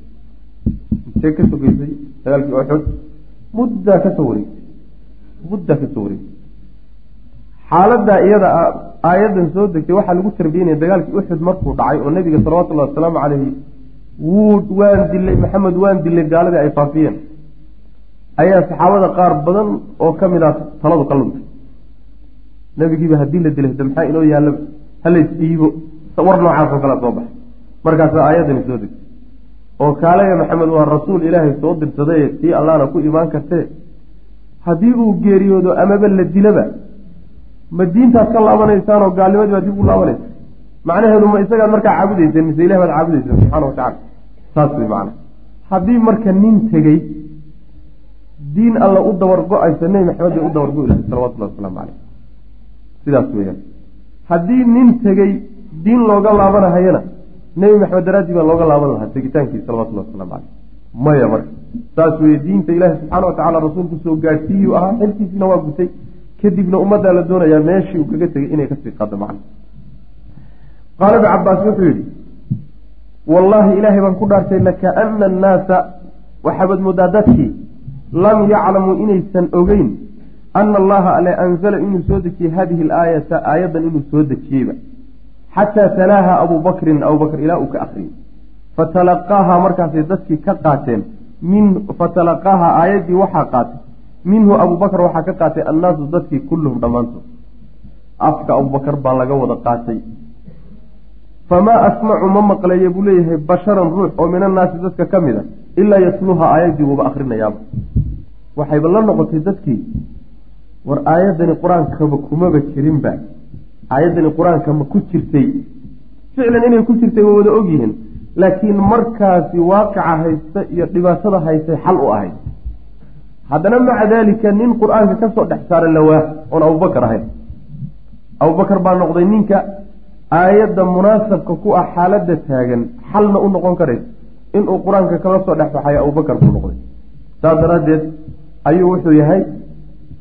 Intee ka sogeysay dagaalkii uxud muddaa ka soo wareegtay muddaa ka soo wareegtay xaaladaa iyada a aayaddan soo degtay waxaa lagu tarbiyanaya dagaalkii uxud markuu dhacay oo nebiga salawatullahi wasalaamu caleyhi wuu waan dilay maxamed waan dilay gaaladii ay faafiyeen. Ayaa saxaabada qaar badan oo ka mid ah taladu ka luntay. Nebigiiba haddii la dilay hada maxaa inoo yaallaba halays dhiibo war noocaasoo kalea soo baxay. Markaasa aayaddani soo degtay. Oo kaalaya maxamed waa rasuul ilaahay soo dirsaday tii allahna ku imaan kartee. Haddii uu geeriyoodo amaba la dilaba ma diintaad ka laabanaysaan oo gaalnimadii baad dib u laabanaysa macnaheedu ma isagaad markaa caabudayseen mise ilah baad caabudayseen subxana watacala saas wey macana haddii marka nin tegey diin alla u dabar go'aysa nebi maxamed bay u dabar go lahay salawatullahi wasalaamu caleyh sidaas weeyaan haddii nin tegey diin looga laabanahayana nebi maxamed daraaddii baa looga laaban lahaa tegitaankii salawatullahi waslamu caleyh maya marka saas weeye diinta ilaahi subxaana watacala rasuulku soo gaadhsiiyuu ahaa xilkiisina waa gutay. Kadibna ummaddaa la doonayaa meeshii uu kaga tegay inay ka sii qaado macna qaala ibnu cabaas wuxuu yidhi wallaahi ilaahay baan ku dhaartay lakaana annaasa waxaabad moodaa dadkii lam yaclamuu inaysan ogeyn ana allaha ale anzala inuu soo dejiyey hadihi alaayata aayaddan inuu soo dejiyeyba xataa talaaha abuu abubakr ilaa uu ka akriyey fatalaqaaha markaasay dadkii ka qaateen min fatalaqaaha aayaddii waxaa qaatay minhu abubakr waxaa ka qaatay annaasu dadkii kulluhum dhammaantood afka abubakar baa laga wada qaatay famaa asmacu ma maqlayo buu leeyahay basharan ruux oo min annaasi dadka ka mid a ilaa yatluha aayaddii wuuba akrinayaaba waxayba la noqotay dadkii war aayaddani qur'aankaba kumaba jirinba aayaddani qur'aanka ma ku jirtay. Ficlan inay ku jirtay waa wada ogyihiin laakiin markaasi waaqica haysta iyo dhibaatada haystay xal u ahayd. Haddana maca daalika nin qur'aanka ka soo dhex saara lawaa oon abubakar ahayn. Abubakar baa noqday ninka aayadda munaasabka ku ah xaaladda taagan xalna u noqon karaysa inuu qur'aanka kala soo dhex baxayo abubakar buu noqday. Saas daraaddeed ayuu wuxuu yahay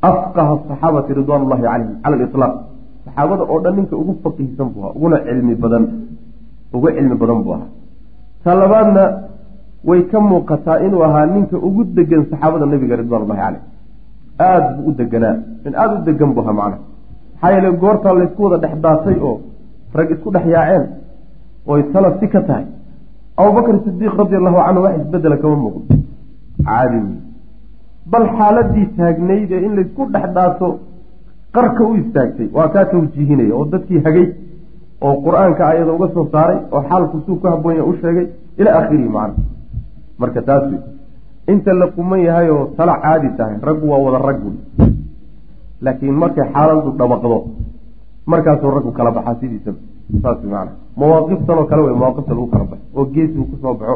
afqaha asaxaabati ridwaan ullahi calayhim cala aliطlaaq saxaabada oo dhan ninka ugu faqiihsan buu ahaa uguna cilmi badan ugu cilmi badan buu ahaa. Ta labaadna way ka muuqataa inuu ahaa ninka ugu degan saxaabada nabiga ridwan ullahi caleyh aada buu u deganaa in aada u degan buu ahaa macnaha. Maxaa yeele goortaa laysku wada dhex daatay oo rag isku dhex yaaceen oy tala si ka tahay. Abubakr sidiiq radi allahu canhu wax isbedela kama muuqdo. Caadi bal xaaladii taagnayd ee in laysku dhex dhaato qarka u istaagtay. Waa kaa tawjiihinaya oo dadkii hagay oo qur'aanka ayada uga soo saaray oo xaalku suu ku haboonya u sheegay ilaa akhirihi macna. Marka taas inta la quman yahay oo tala caadi tahay raggu waa wada rag wey laakiin markay xaaladu dhabaqdo markaasuu raggu kala baxaa sidiisaba. Saas maana mawaaqiftan oo kale wey mawaaqifta lagu kala baxo oo geesigu ku soo baxo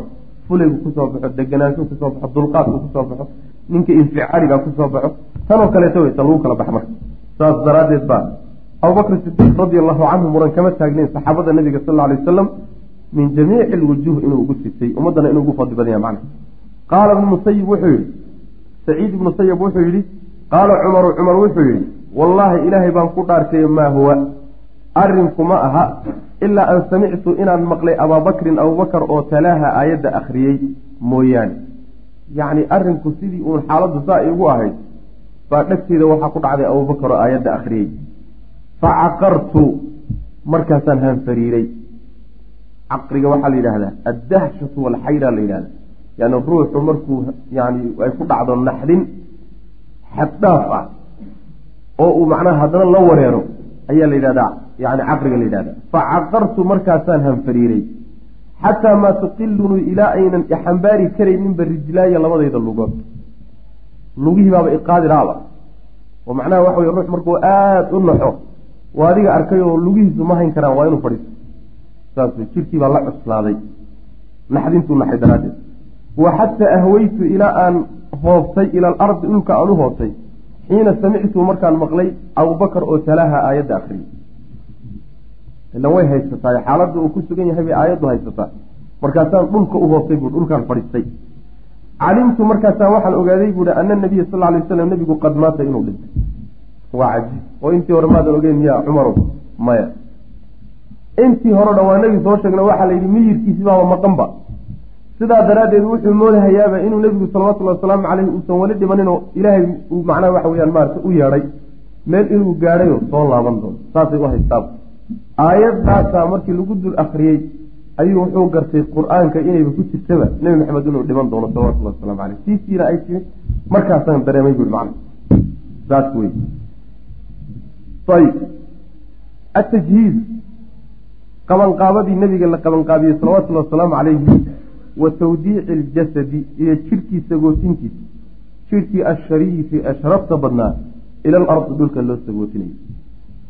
fulaygu ku soo baxo deganaanshu ku soo baxo dulqaadku ku soo baxo ninka inficaaliga ku soo baxo tanoo kaleeto wey ta lagu kala baxa marka saas daraaddeed baa abubakr sidiiq radia allahu canhu muran kama taagnayn saxaabada nabiga sal alay wasalam min jamiici alwujuuh inuu ugu sitay ummaddana inuu ugu fadli badanya macna qaala ibnu musayib wuxuu yidhi saciid ibnu musayib wuxuu yidhi qaala cumaru cumar wuxuu yidhi wallaahi ilaahay baan ku dhaartay maa huwa arrinku ma aha ilaa an samictu inaan maqlay abaabakrin abubakar oo talaaha aayadda akhriyey mooyaane. Yacni arrinku sidii uun xaaladdu saa igu ahayd baa dhegteeda waxaa ku dhacday abubakar oo aayadda akhriyey fa caqartu markaasaan hanfariiray. Caqriga waxaa la yidhahdaa addahshatu walxayra la yidhahda yani ruuxu markuu yani ay ku dhacdo naxdin xaddhaaf ah oo uu macnaha haddana la wareero ayaa la yidhahdaa yani caqriga la yidhahda fa caqartu markaasaan hanfariiray xataa maa tuqilunii ilaa aynan ixambaari karayninba rijlaaya labadayda lugood lugihii baaba iqaadiraaba oo macnaha waxa wey ruux markuu aada u naxo waa adiga arkay oo lugihiisu ma hayn karaan waa inuu fadhiisto saas wey jirkii baa la cuslaaday naxdintuu naxay daraaddeed wa xataa ahweytu ilaa aan hoobtay ila alardi dhulka aan u hoobtay xiina samictu markaan maqlay abubakar oo talaaha aayadda akriyay ilan way haysataa xaaladda uu ku sugan yahay bay aayaddu haysataa markaasaan dhulka u hoobtay buu dhulkaan fadhiistay calimtu markaasaan waxaan ogaaday buuhi ana nabiya sal alay waslam nebigu qad maata inuu dhintay. Waa cajiib. Oo intii hore maadan ogeyn miya cumarow maya. Intii hore dhan waa nebi soo sheegna waxaa la yidhi miyirkiisi baaba maqanba sidaa daraaddeed wuxuu moodahayaaba inuu nebigu salawatullhi wasalaamu caleyhi uusan weli dhimaninoo ilaahay uu macnaha waxa weyaan maarata u yeedhay meel inuu gaadhayo soo laaban doono. Saasay u haystaaba aayaddaasaa markii lagu dul akriyey ayuu wuxuu gartay qur'aanka inayba ku jirtaba. Nebi maxamed inuu dhiman doono salawatullahi wasalaamu caleyh tiisiina ay timid markaasaan dareemay buui macna saas wey ayib. Atajhiiz qabanqaabadii nebiga la qabanqaabiyey salawatullahi wasalaamu calayhi wa tawdiici aljasadi iyo jirhkii sagootintiisa. Jirhkii ashariifi ee sharafta badnaa ila alardi dhulka loo sagootinayo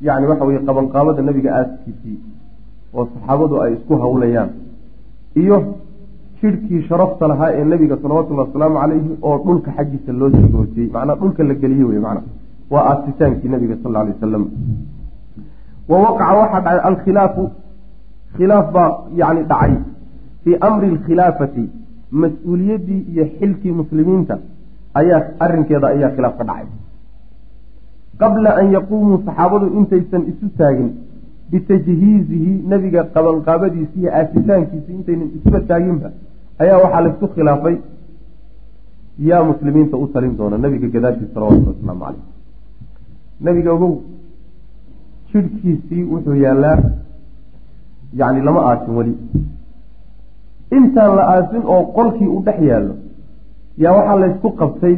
yacni waxa weye qabanqaabada nebiga aaskiisii oo saxaabadu ay isku hawlayaan. Iyo jirhkii sharafta lahaa ee nebiga salawatullahi wasalaamu calayhi oo dhulka xaggiisa loo sagootiyey macnaa dhulka la geliyey wey macna waa aasitaankii nabiga sal alay wasalam wa waqaca waxaa dhacay alkhilaafu khilaaf baa yani dhacay fii amri alkhilaafati. Mas'uuliyaddii iyo xilkii muslimiinta ayaa arrinkeeda ayaa khilaaf ka dhacay qabla an yaquumuu saxaabadu intaysan isu taagin bitajhiizihi nebiga qabanqaabadiisi iyo aasitaankiisi intaynan isuba taaginba ayaa waxaa laysku khilaafay. Yaa muslimiinta u talin doona nebiga gadaashiisa salawatulli wasalaamu caleyh nebiga ogow jidhkiisii wuxuu yaallaa yacni lama aasin weli. Intaan la aasin oo qolkii uu dhex yaallo yaa waxaa laysku qabtay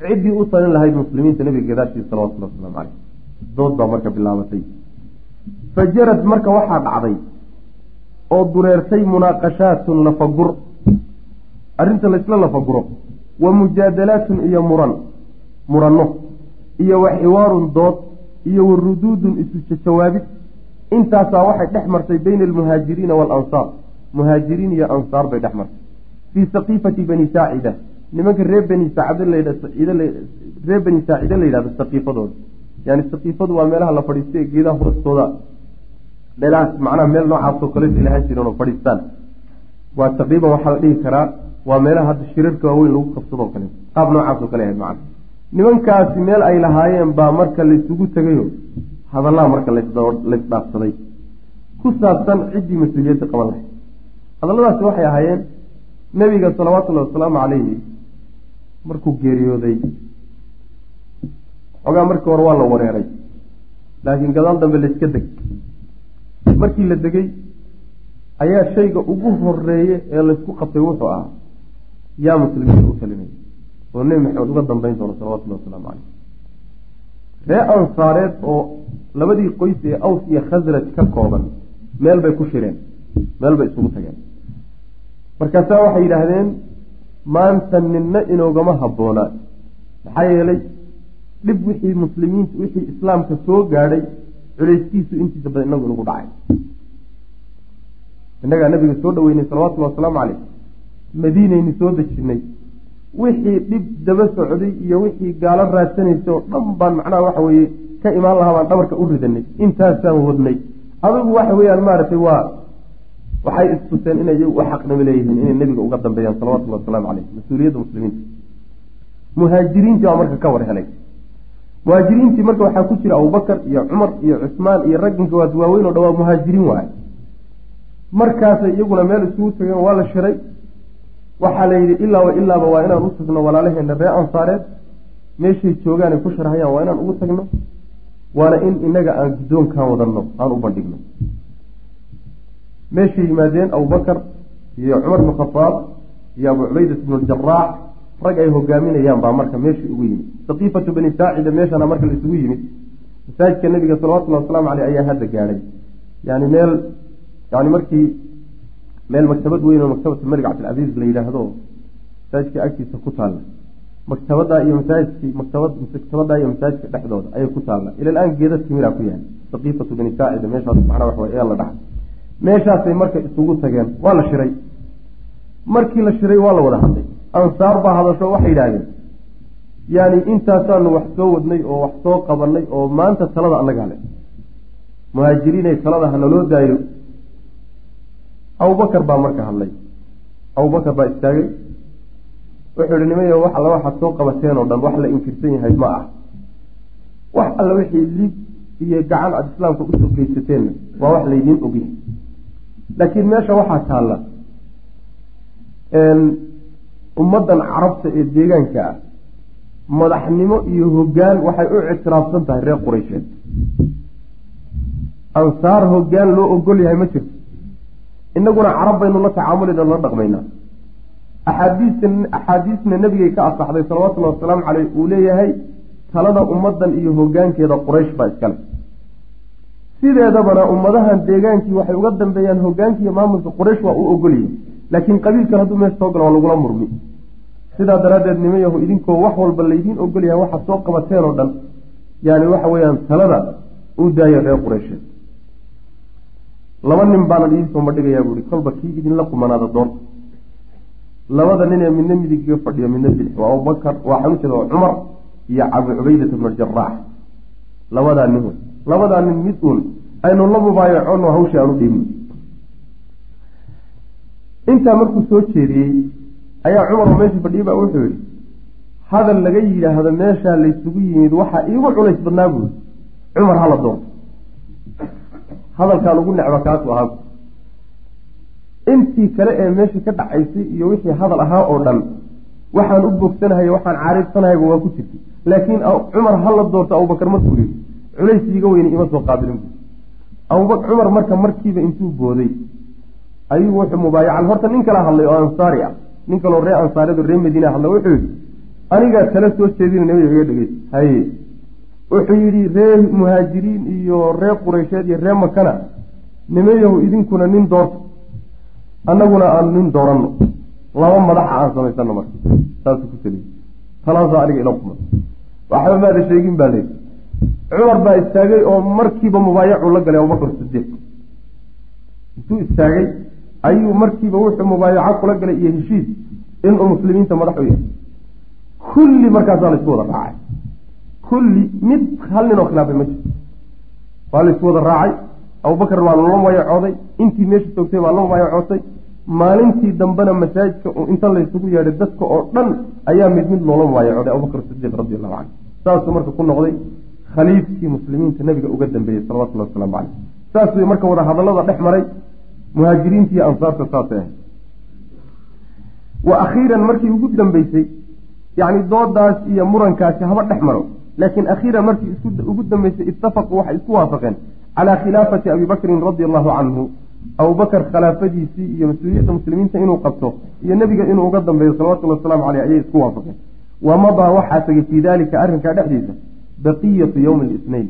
ciddii u talin lahayd muslimiinta nebiga gadaashiisa salawatullhi wasalaamu caleyh dood baa marka bilaabatay. Fa jarad marka waxaa dhacday oo dureertay munaaqashaatun lafagur arrinta laysla lafaguro wa mujaadalaatun iyo muran muranno iyo wa xiwaarun dood iyo wa ruduudun isu jawaabid intaasaa waxay dhex martay bayna almuhaajiriina waalansaar muhaajiriin iyo ansaar bay dhex martay. Fii saqiifati bani saacida nimanka reer bani saacdreer bani saacida la yidhahdo saqiifadooda. Yani saqiifadu waa meelaha la fadhiisto ee geedaha hoostooda meelahaas macnaha meel noocaasoo kale ilahaan jireen oo fadhiistaan. Waa taqriiban waxaa la dhihi karaa waa meelaha hadda shirarka waaweyn lagu qabsadoo kale qaab noocaasoo kale ahayd macna nimankaasi meel ay lahaayeen baa marka laysugu tegayo hadallaha marka laysdhaafsaday ku saabsan ciddii mas'uuliyadda qaban lahayd. Hadalladaasi waxay ahaayeen nebiga salawaatullahi wasalaamu calayhi markuu geeriyooday. Xogaa markii hore waa la wareeray. Laakiin gadaal dambe layska deg. Markii la degay ayaa shayga ugu horeeye ee laysku qabtay wuxuu ahaa yaa muslimiinta u talinaya oo nebi maxamed uga dambeyn doono salawatullahi wasalaamu caleyh ree ansaareed oo labadii qoys ee aws iyo khasraj ka kooban meel bay ku shireen meel bay isugu tageen. Markaasaa waxay yidhaahdeen maanta ninna inoogama habboonaa maxaa yeelay dhib wixii muslimiinta wixii islaamka soo gaadhay culayskiisu intiisa badan inagu inagu dhacay. Innagaa nabiga soo dhaweynay salawatullhi wasalaamu caleyh madiinayni soo dejinay. Wixii dhib daba socday iyo wixii gaalo raadsanaysa oo dhan baan macnaha waxa weeye ka imaan lahaa baan dhabarka u ridanay. Intaasaan wadnay adigu waxa weeyaan maaragtay waa waxay istuseen inay u xaqnimo leeyihiin inay nebiga uga dambeeyaan salawatullhi wasalaamu caleyh mas'uuliyadda muslimiinta muhaajiriintii baa marka ka war helay. Muhaajiriintii marka waxaa ku jira abubakar iyo cumar iyo cusmaan iyo ragginka waad waaweyn oo dhawaa muhaajiriin waay. Markaasay iyaguna meel isugu tageen waa la shiray. Waxaa la yidhi ilaaba ilaaba waa inaan u tagno walaalaheena ree ansaareed. Meeshay joogaan ay ku sharhayaan waa inaan ugu tagno. Waana in inaga aan guddoonkan wadanno aan u bandhigno meeshay yimaadeen abubakar iyo cumar bnu khadaab iyo abu cubaydat bnu ljaraax rag ay hogaaminayaan baa marka meesha ugu yimid. Saqiifatu bani saacida meeshana marka la isugu yimid. Masaajidka nabiga salawatullahi wasalaamu caleyh ayaa hadda gaadhay yani meel yani markii meel maktabad weyn oo maktabatu malik cabdilcasiis la yidhaahdo masaajidka agtiisa ku taalla. Maktabadaa iyo masaajidkii maktabad maktabadaa iyo masaajidka dhexdooda ayay ku taalla. Ila aan geeda timiraa ku yahay saqiifatu bani saacida meeshaas macnaa waxa way ee la dhaxa meeshaasay marka isugu tageen waa la shiray. Markii la shiray waa la wada hadlay. Ansaar baa hadasho waxay yidhaahdeen yaani intaasaanu wax soo wadnay oo wax soo qabanay oo maanta talada annaga hale muhaajiriinay talada hanaloo daayo. Abubakar baa marka hadlay. Abubakar baa istaagay. Wuxuu yihi nimayo wax alla waxaad soo qabateen oo dhan wax la inkirsan yahay ma ah. Wax alla wixii lib iyo gacan aada islaamka u soo geysateenna waa wax laydiin ogyahay laakiin meesha waxaa taalla ummaddan carabta ee deegaanka ah madaxnimo iyo hoggaan waxay u ictiraafsan tahay reer quraysheed. Ansaar hoggaan loo ogol yahay ma jirto. Innaguna carab baynu la tacaamulayna la dhaqmaynaa axaadiista axaadiisna nebigay ka asaxday salawatullahi wasalaamu caleyh uu leeyahay talada ummaddan iyo hoggaankeeda quraysh baa iskale sideedabana ummadahan deegaankii waxay uga dambeeyaan hoggaanki iyo maamulka quraysh waa u ogolyihi laakiin qabiilkan hadduu meesha soo galo waa lagula murmi. Sidaa daraaddeed nimayahu idinkoo wax walba laydiin ogol yahay waxaad soo qabateen oo dhan. Yaani waxa weeyaan talada u daaya reer qureysheed laba nin baanan idin soo madhigayaa buuhi kolba kii idinla qumanaada doorta labada nin ee midna midigiga fadhiyo midna bidix waa abubakar waa cumar iyo abu cubaydata bnu jaraax labadaa nin labadaa nin mid uun aynu la mubaayacono hawshii aan u dhiibno intaa markuu soo jeediyey ayaa cumar meeshii fadhiyay baa wuxuu yihi hadal laga yidhaahdo meeshaa laysugu yimid waxaa iigu culays badnaa buuri cumar hala doonto. Hadalkaan ugu necba kaasu ahaa intii kale ee meeshii ka dhacaysay iyo wixii hadal ahaa oo dhan waxaan u bogsanahay waxaan caariibsanahayba waa ku jirtay. Laakiin cumar hala doorto abubakar markuu yihi culays iiga weyne ima soo qaabilin bu cumar marka markiiba intuu booday ayuu wuxuu mubaayacan. Horta nin kala hadlay oo ansaari ah. Nin kaloo ree ansaariyadu ree madiina hadla wuxuu yihi anigaa tala soo jeedina nabiga iga dhegeys haye. Wuxuu yidhi ree muhaajiriin iyo ree qureysheed iyo ree makana nimayahu idinkuna nin doorta annaguna aanu nin dooranno. Laba madaxa aan samaysano marka. Saasuu ku teliye talaasaa aniga ila kuma waxba maada sheegin baa leyi cumar baa istaagay oo markiiba mubaayacuu la galay abubakar sidiiq intuu istaagay ayuu markiiba wuxuu mubaayaco kula galay iyo heshiis inuu muslimiinta madax u yahay kulli markaasaa la isku wada raacay. Kulli mid hal nin oo khilaafay ma jirto. Waa la isku wada raacay. Abubakar baa lala mubaayacooday intii meesha toogtay baa la mubaayacootay. Maalintii dambena masaajidka inta laysugu yeedhay dadka oo dhan ayaa mid mid loola mubaayacooday abubakar sidiiq radi allahu canhu saasuu marka ku noqday khaliifkii muslimiinta nabiga uga dambeeyey salawatullahi wasalaamu caleyh saas way marka wada hadallada dhex maray muhaajiriinta iyo ansaarta saasay ahayd wa akhiiran markii ugu dambeysay yacni doodaas iyo murankaasi haba dhex maro laakiin akhiiran markii ugu dambeysay ittafaquu waxay isku waafaqeen. Calaa khilaafati abi bakrin radia allahu canhu abubakar khilaafadiisii iyo mas'uuliyadda muslimiinta inuu qabto iyo nebiga inuu uga dambeeyo salawatullhi wasalaamu caleyh ayay isku waafaqeen. Wamadaa waxaa tegay fii daalika arrinkaa dhexdiisa baqiyatu yowmi alisnayn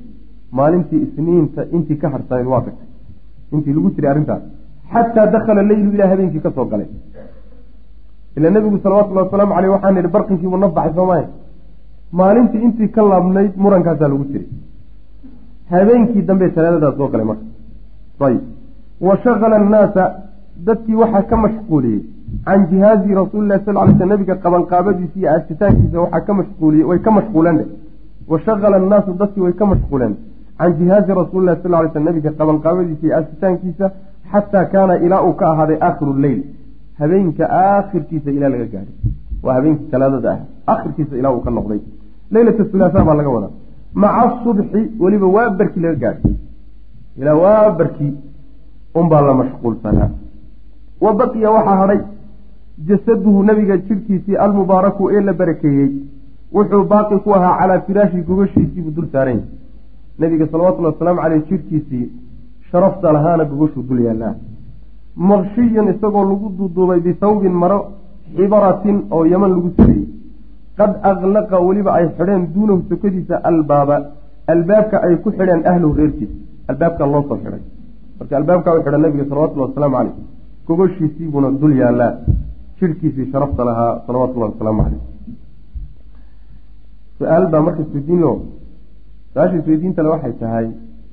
maalintii isniinta intii ka harsanayd waa tagtay intii lagu jiray arrintaas xataa dakhala leylu ilaa habeenkii ka soo galay ila nebigu salawatullahi wasalaamu caleyh waxaan idhi barqinkiibuu naf baxay soomaya maalintii intii ka laabnayd murankaasaa lagu jiray habeenkii dambe talaadadaa soo galay marka ayib wa shagala annaasa dadkii waxaa ka mashquuliyey can jihaazi rasuulilahi sal ly sl nabiga qabanqaabadiisa iyo aasitaankiisa waxaa ka mashquuliyey way ka mashquuleen wa shagala annaasu dadkii way ka mashquuleen can jihaazi rasuulilahi sal ly sl nabiga qabanqaabadiisa iyo aasitaankiisa xataa kaana ilaa uu ka ahaaday aakhiru leyl habeenka aakhirkiisa ilaa laga gaadhay waa habeenkii talaadada ah akhirkiisa ilaa uu ka noqday leylata hulaasa baa laga wadaa maca subxi weliba waa barkii laga gaadhay ilaa waa barkii unbaa la mashquulsanaa wa baqiya waxaa hadhay jasaduhu nabiga jidhkiisii almubaaraku ee la barakeeyey wuxuu baaqi ku ahaa calaa firaashi gogashiisiibuu dul saaranya nabiga salawatullhi wasalaamu caleyh jidhkiisii sharafta lahaana gogashuu dul yaallaa. Maqshiyan isagoo lagu duuduubay bisawbin maro xibaratin oo yaman lagu sameeyey qad aklaqa weliba ay xidheen duunahu sokadiisa albaaba. Albaabka ay ku xidheen ahluhu reerkiisa albaabka loo soo xidhay. Marka albaabka u xidhan nabiga salawatullahi wasalaamu caleyh gogoshiisiibuuna dul yaallaa. Jidhkiisii sharafta lahaa salawatullahi wasalaamu caleyh su'aal baa marka isweydiinlo su'aasha isweydiintale waxay tahay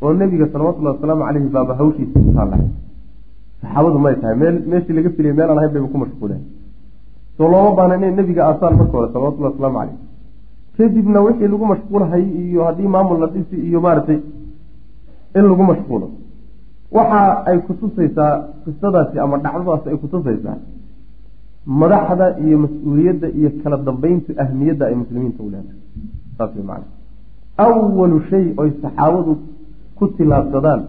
oo nebiga salawatullahi wasalaamu caleyhi baaba hawshiisa intaa lahay saxaabadu may tahay meel meeshii laga filiyay meel aan ahayn bayba ku mashquuleen. Soo looma baana inay nebiga aasaan marka hore salawatullahi wasalaamu caleyh kadibna wixii lagu mashquulhay iyo haddii maamul la dhisi iyo maaragtay in lagu mashquulo. Waxa ay kutusaysaa qisadaasi ama dhacdadaasi ay kutusaysaa madaxda iyo mas'uuliyadda iyo kala dambeyntu ahmiyadda ay muslimiinta u leedahay. Saas way macana awalu shay oy saxaabadu ku tilaabsadaan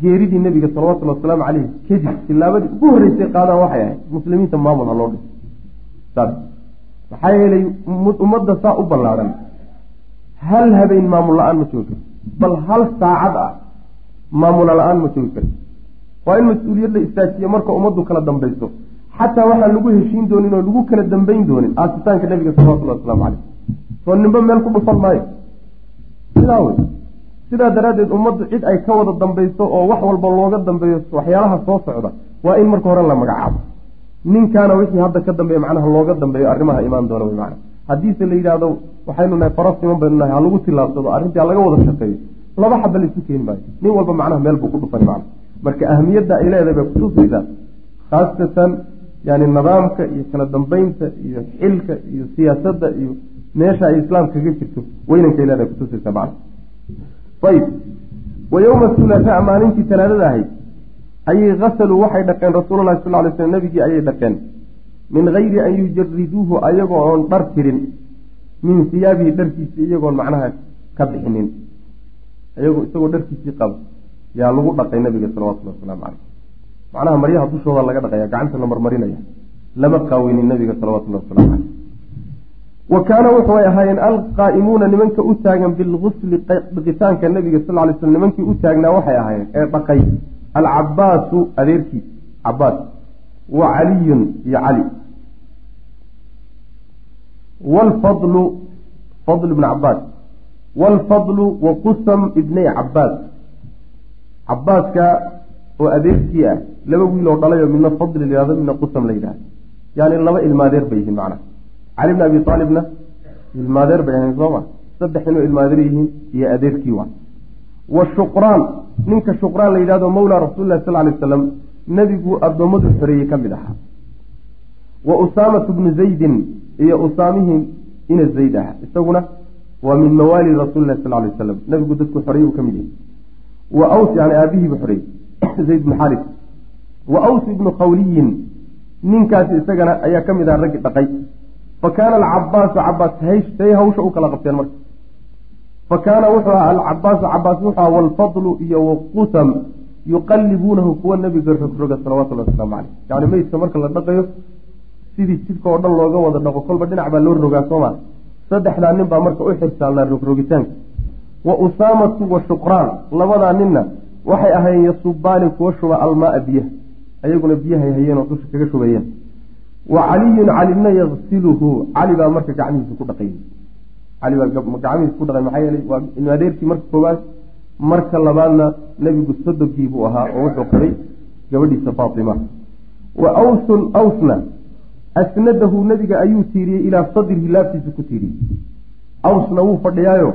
geeridii nebiga salawatullhi wasalaamu caleyhi kadib tilaabadii ugu horreysay qaadaan waxay ahayd muslimiinta maamul ha loo dhiso saas. Maxaa yeelay ummadda saa u ballaadhan hal habeen maamul la'aan ma joogi karto bal hal saacad ah maamula la'aan ma joogi karto. Waa in mas'uuliyad la istaajiyo marka ummaddu kala dambayso xataa waxaan lagu heshiin doonin oo lagu kala dambeyn doonin. Aasitaanka nebiga salawatullahi wasalaamu caleyh soo ninba meel ku dhufan maayo. Sidaa wey sidaa daraaddeed ummaddu cid ay ka wada dambayso oo wax walba looga dambeeyo waxyaalaha soo socda waa in marka hore la magacaabo. Ninkaana wixii hadda ka dambeeya macnaha looga dambeeyo arrimaha imaan doona wey macana haddiise la yidhaahdo waxaynu nahay faras siman baynu nahay ha lagu tilaabsado arrintii ha laga wada shaqeeyo. Laba xaba la isu keeni maayo. Nin walba macnaha meel buu ku dhufani macna marka ahamiyadda ay leedahay bay kutusaysaa khaasatan yani nidaamka iyo kala dambeynta iyo xilka iyo siyaasadda iyo meesha ay islaam kaga jirto weynankay leedahay kutusaysaa macna ayib wa yowma hulaasaa maalintii talaadada ahayd ayay hasaluu waxay dhaqeen rasuulalahi sal lay slm nabigii ayay dhaqeen min gayri an yujariduuhu ayagoo oon dhar tirin min siyaabihi dharkiisii iyagoon macnaha ka bixinin. Ayagoo isagoo dharkiisii qaba yaa lagu dhaqay nabiga salawatullahi wasalaamu caleyh macnaha maryaha dushooda laga dhaqaya gacanta la marmarinaya lama qaaweynin nabiga salawatullahi wasalamu caleyh wa kaana wuxuu ay ahaayeen alqaa'imuuna nimanka u taagan bilgusli dhiqitaanka nabiga sal lay slam nimankii u taagnaa waxay ahaayeen ee dhaqay alcabaasu adeerkii cabaas wa caliyun iyo cali. Wlfadlu fadl ibn cabaas waalfadlu wa qusam ibnay cabaas cabaaska oo adeerkii ah laba wiil oo dhalay oo midna fadli layihahdo midna qusam la yidhahdo yani laba ilmaadeer bay yihiin macnaha. Cali bn abi aalibna ilmaadeer bay ahayn sooma saddex inuu ilmaadeer yihiin iyo adeerkii waa. Wa shuqraan ninka shuqraan la yidhahdo mawlaa rasuulilahi sal lay wasalam nebigu addoommadu xoreeyey ka mid ahaa. Wa usaamatu bnu zaydin iyo usaamihii ina zayd ah isaguna waa min mawaali rasuulilahi sal lay wasalam nebigu dadku xoreeye uu ka mid yahay. Wa aws yani aabihiibu xoreeyey zayd bnu xaris wa aws ibnu qawliyin. Ninkaasi isagana ayaa ka mid aha raggi dhaqay. Fa kaana alcabaasu cabaas say hawsha u kala qabteen marka. Fa kaana wuxuu aha alcabaasu cabaas wuxuu aha waalfadlu iyo waqusam yuqallibuunahu kuwa nebiga rogroga salawatullahi wasalaamu caleyh yacni meydka marka la dhaqayo sidii jidka oo dhan looga wada dhaqo kolba dhinac baa loo rogaa sooma saddexdaa nin baa marka u xirsaalnaa rogrogitaanka wa usaamatu wa shuqraan labadaa ninna waxay ahaayeen yasubaani kuwa shuba almaaa biyaha ayaguna biyahay hayeen oo dusha kaga shubayeen. Wa caliyun calina yagsiluhu cali baa marka gacmihiisa ku dhaqayay cali baa gacmihiis ku dhaqay maxaa yeelay waa ilma adeerkii marka koowaad marka labaadna nebigu sodogii buu ahaa oo wuxuu qabay gabadhiisa faatima. Wa awsun awsna asnadahu nebiga ayuu tiiriyey ilaa sadrihi laabtiisa ku tiiriyey. Awsna wuu fadhiyaayo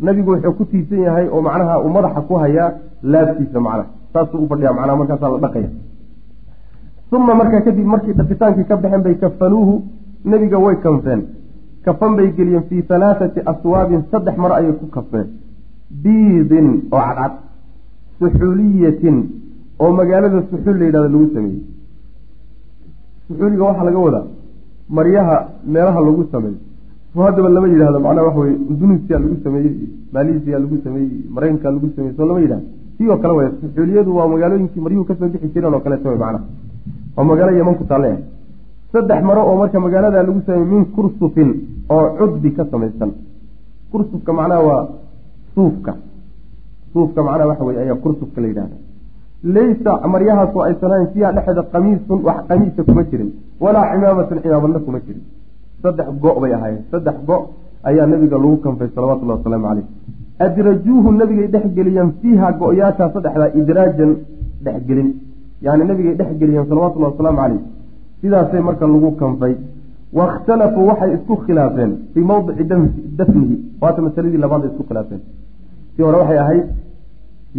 nebigu wuxuu ku tiirsan yahay oo macnaha uu madaxa ku hayaa laabtiisa macnaha. Saasuu u fadhiyaa macnaha markaasaa la dhaqaya. Uma markaa kadib markii dhaqitaankii ka baxeen bay kafanuuhu nebiga way kanfeen. Kafan bay geliyeen fii halaathati aswaabin saddex maro ayay ku kafeen. Biidin oo cadcad. Suxuuliyatin oo magaalada suxuul la yidhahdo lagu sameeyey. Suxuuliga waxaa laga wadaa maryaha meelaha lagu sameeyo haddaba lama yidhahdo macnaha waxa weye indunuusiya lagu sameeyey iyo maalisiya lagu sameeyey iyo maraykanka lagu sameeyey soo lama yidhahdo sii oo kale way suxuuliyadu waa magaalooyinkii maryuhu ka soo bixi jireen oo kaleeto way macnaha. Waa magaalo yeman ku taale saddex maro oo marka magaalada lagu sameeyey min kursufin oo cudbi ka samaysan. Kursufka macnaha waa suufka. Suufka macnaha waxa weye ayaa kursufka la yidhahda laysa maryahaasoo aysan hayn fiiha dhexeeda qamiisun wax qamiisa kuma jirin. Walaa cimaamatun cimaamadna kuma jirin saddex go' bay ahaayeen. Saddex go' ayaa nabiga lagu kanfay salawatullahi wasalaamu caleyh adrajuuhu nabigay dhexgeliyeen fiiha go-yaashaa saddexdaa idraajan dhexgelin yani nabigay dhexgeliyeen salawatullahi wasalaamu caleyh sidaasay marka lagu kanfay. Waاkhtalafuu waxay isku khilaafeen fii mawdici dafnihi. Waata masaladii labaad isku khilaafeen. Si hore waxay ahayd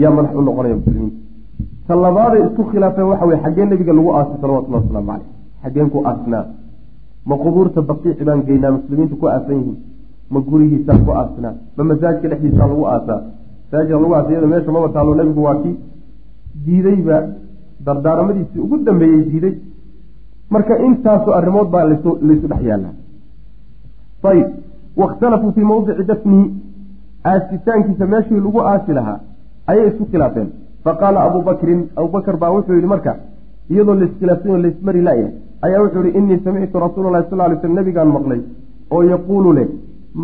yaa madax u noqonaya muslimiinta ta labaaday isku khilaafeen waxa weye xaggee nabiga lagu aasay salawatullahi wasalaamu caleyh xaggeen ku aasnaa ma qubuurta baqiici baan geynaa muslimiintu ku aasan yihiin. Ma gurigiisaa ku aasnaa ma masaajidka dhexdiisaa lagu aasaa. Masaajidka lagu aasa iyada meesha maba taalo nabigu waa kii diidayba dardaaramadiisii ugu dambeeyey diiday. Marka intaasoo arrimood baa laysu dhex yaallaa. Ayib waاkhtalafuu fii mawdici dafnihi. Aasitaankiisa meeshii lagu aasi lahaa ayay isku khilaafeen. Faqaala abuu bakrin abubakr baa wuxuu yihi marka iyadoo laiskhilaafsan o laismari laya ayaa wuxuu yihi inii samictu rasuula lahi sal lay slm nabigaan maqlay oo yaquulu leh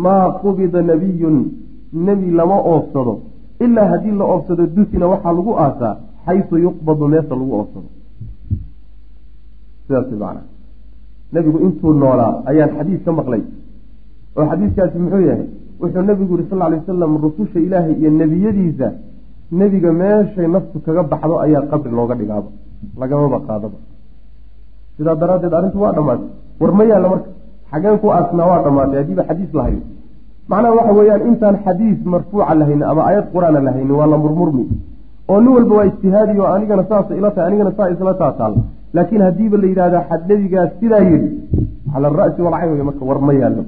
maa qubida nabiyun nebi lama oofsado ilaa haddii la oofsado dusina waxaa lagu aasaa xaysu yuqbadu meesha lagu oofsado. Sidaas macna nebigu intuu noolaa ayaan xadiis ka maqlay oo xadiiskaasi muxuu yahay wuxuu nebigu yihi sal ly wasalam rususha ilaahay iyo nebiyadiisa nebiga meeshay naftu kaga baxdo ayaa qabri looga dhigaaba lagamaba qaadaba sidaa daraaddeed arrintu waa dhammaatay. War ma yaalla marka xageen ku aasnaa waa dhammaatay haddiiba xadiis la hayo macnaha waxa weeyaan intaan xadiis marfuuca la haynin ama aayad qur'aana la haynin waa la murmurmi. Oo nin walba waa ijtihaadi oo anigana saasa ila tahay anigana saa isla taa taal. Laakiin haddiiba la yidhahda xad nebigaa sidaa yidhi cala ara'si walcayn wey marka war ma yaallo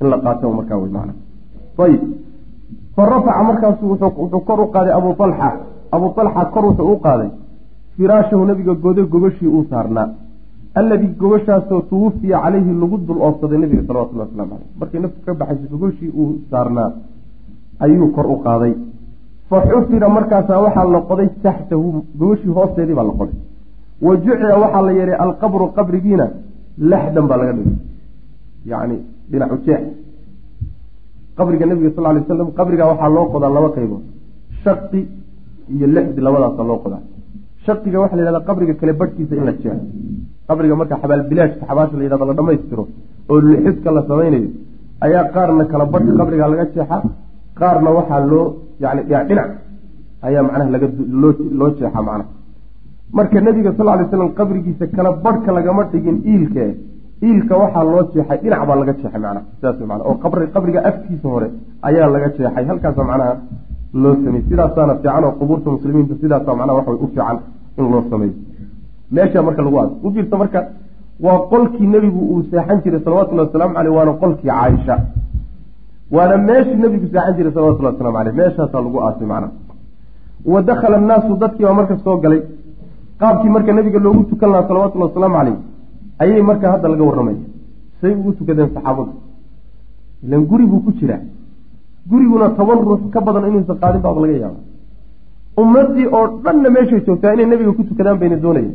in la qaato markaa wey macna ayib. Fa rafaca markaasu wuxuu kor u qaaday abu alxa abu alxa kor wuxuu u qaaday firaashahu nabiga godo gogashii uu saarnaa. Alladii gogoshaasoo tuwufiya caleyhi lagu dul oofsaday nabiga salawatulli waslamu caleyh markay naftu ka baxaysa gogoshii uu saarnaa ayuu kor u qaaday. Fa xufira markaasaa waxaa la qoday taxtahu gogoshii hoosteedii baa la qoday. Wa jucila waxaa la yeelay alqabru qabrigiina laxdan baa laga dhigay. Yacni dhinacu jeex. Qabriga nabiga sal lay waslam qabrigaa waxaa loo qodaa laba qaybood. Shaqi iyo lixdi labadaasa loo qodaa shaqiga waxaa la yhahda qabriga kale badhkiisa in la jeexo qabriga marka xabaalbilaashka xabaasha la yhahdo la dhamaystiro oo lixidka la samaynayo ayaa qaarna kala badhka qabrigaa laga jeexaa qaarna waxaa loo yani dhinac ayaa macnaha laga loo jeexaa macnaha. Marka nabiga sal lay slam qabrigiisa kala badhka lagama dhigin iilke iilka waxaa loo jeexay dhinac baa laga jeexay macnaha sidaas mana oo qabri qabriga afkiisa hore ayaa laga jeexay halkaasa macnaha loo sameeyey sidaasaana fiican oo qubuurta muslimiinta sidaasa macnaha waxa u fiican in loo sameeyo. Meesha marka lagu aado. U marka waa qolkii nebigu uu seexan jiray salawatullahi wasalaamu caleyh waana qolkii caaisha. Waana meeshii nebigu seexan jiray salawatullahi waslamu caleyh meeshaasaa lagu aasay macnaha wa dakhala annaasu dadkii baa marka soo galay. Qaabkii marka nabiga loogu tukan lahaa salawatullahi wasalaamu caleyh ayay marka hadda laga warramaya say ugu tukadeen saxaabadu. Ilan guri buu ku jiraa. Guriguna toban ruux ka badan inuusan qaadin baaba laga yaaba ummaddii oo dhanna meeshay joogtaa inay nebiga ku tukadaan bayna doonaya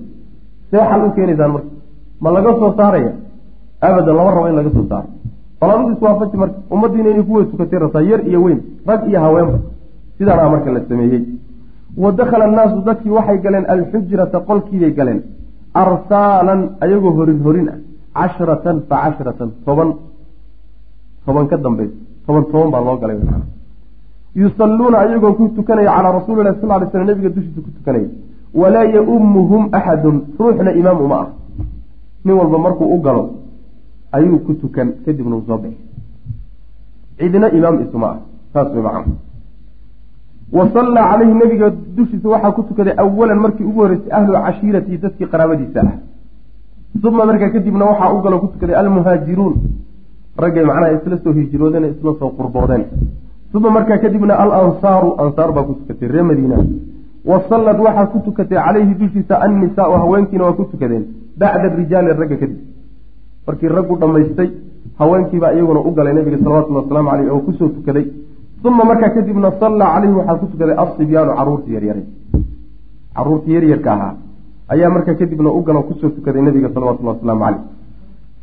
see xal u keenaysaan marka. Ma laga soo saaraya? Abadan lama rabo in laga soo saaro. Bal adigu marka. Ummaddiina inay kuwada tukatay rabtaa yar iyo weyn rag iyo haweenba sidaanaa marka la sameeyey. Wa dakhala annaasu dadkii waxay galeen alxujrata qolkiibay galeen. Arsaalan ayagoo horin horin ah. Cashratan fa cashratan toban. Toban ka dambaysa toban toban baa loo galay yusalluuna ayagoo ku tukanaya calaa rasuuli lahi sal ly slam nabiga dushiisa ku tukanaya. Walaa yaumuhum axadun ruuxna imaam uma ah. Nin walba markuu u galo ayuu ku tukan kadibna uu soo bixi cidna imaam isuma ah saas way macana wa sallaa calayhi nabiga dushiisa waxaa ku tukaday awalan markii ugu horreysay ahlu cashiirati dadkii qaraabadiisa ah. Uma markaa kadibna waxaa u galo ku tukaday almuhaajiruun. Raggay macnaha isla soo hijroodeen isla soo qurboodeen uma markaa kadibna alansaaru ansaar baa ku tukatay ree madiina. Wa sallad waxaa ku tukatay calayhi dushiisa annisaau haweenkiina waa ku tukadeen bacda rijaali ragga kadib. Markii raggu dhammaystay haweenkiibaa iyaguna u galay nabiga salawatulli wasalaamu caleyh oo ku soo tukaday. Uma markaa kadibna sallaa calayhi waxaa ku tukaday asibyaanu caruurtii yaryaray caruurtii yaryarka ahaa ayaa markaa kadibna u galo ku soo tukaday nabiga salawatullahi wasalaamu caleyh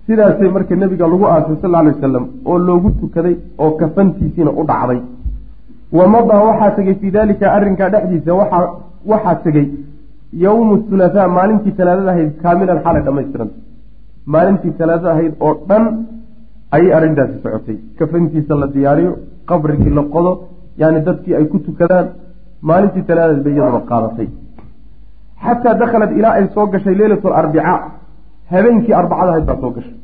sidaasay marka nebiga lagu aasay sal alay wasalam oo loogu tukaday oo kafantiisiina u dhacday. Wa madaa waxaa tegey fii dalika arrinkaa dhexdiisa waxaa waxaa tegey yowmu thulathaa maalintii talaadada ahayd kaamilan xaalay dhammaystiranta maalintii talaadada ahayd oo dhan ayay arrintaasi socotay. Kafantiisa la diyaariyo qabrigii la qodo yani dadkii ay ku tukadaan maalintii talaadadeed bay iyaduna qaadatay. Xataa dakhalat ilaa ay soo gashay leylatu alarbicaa habeenkii arbacada ahayd baa soo gashay.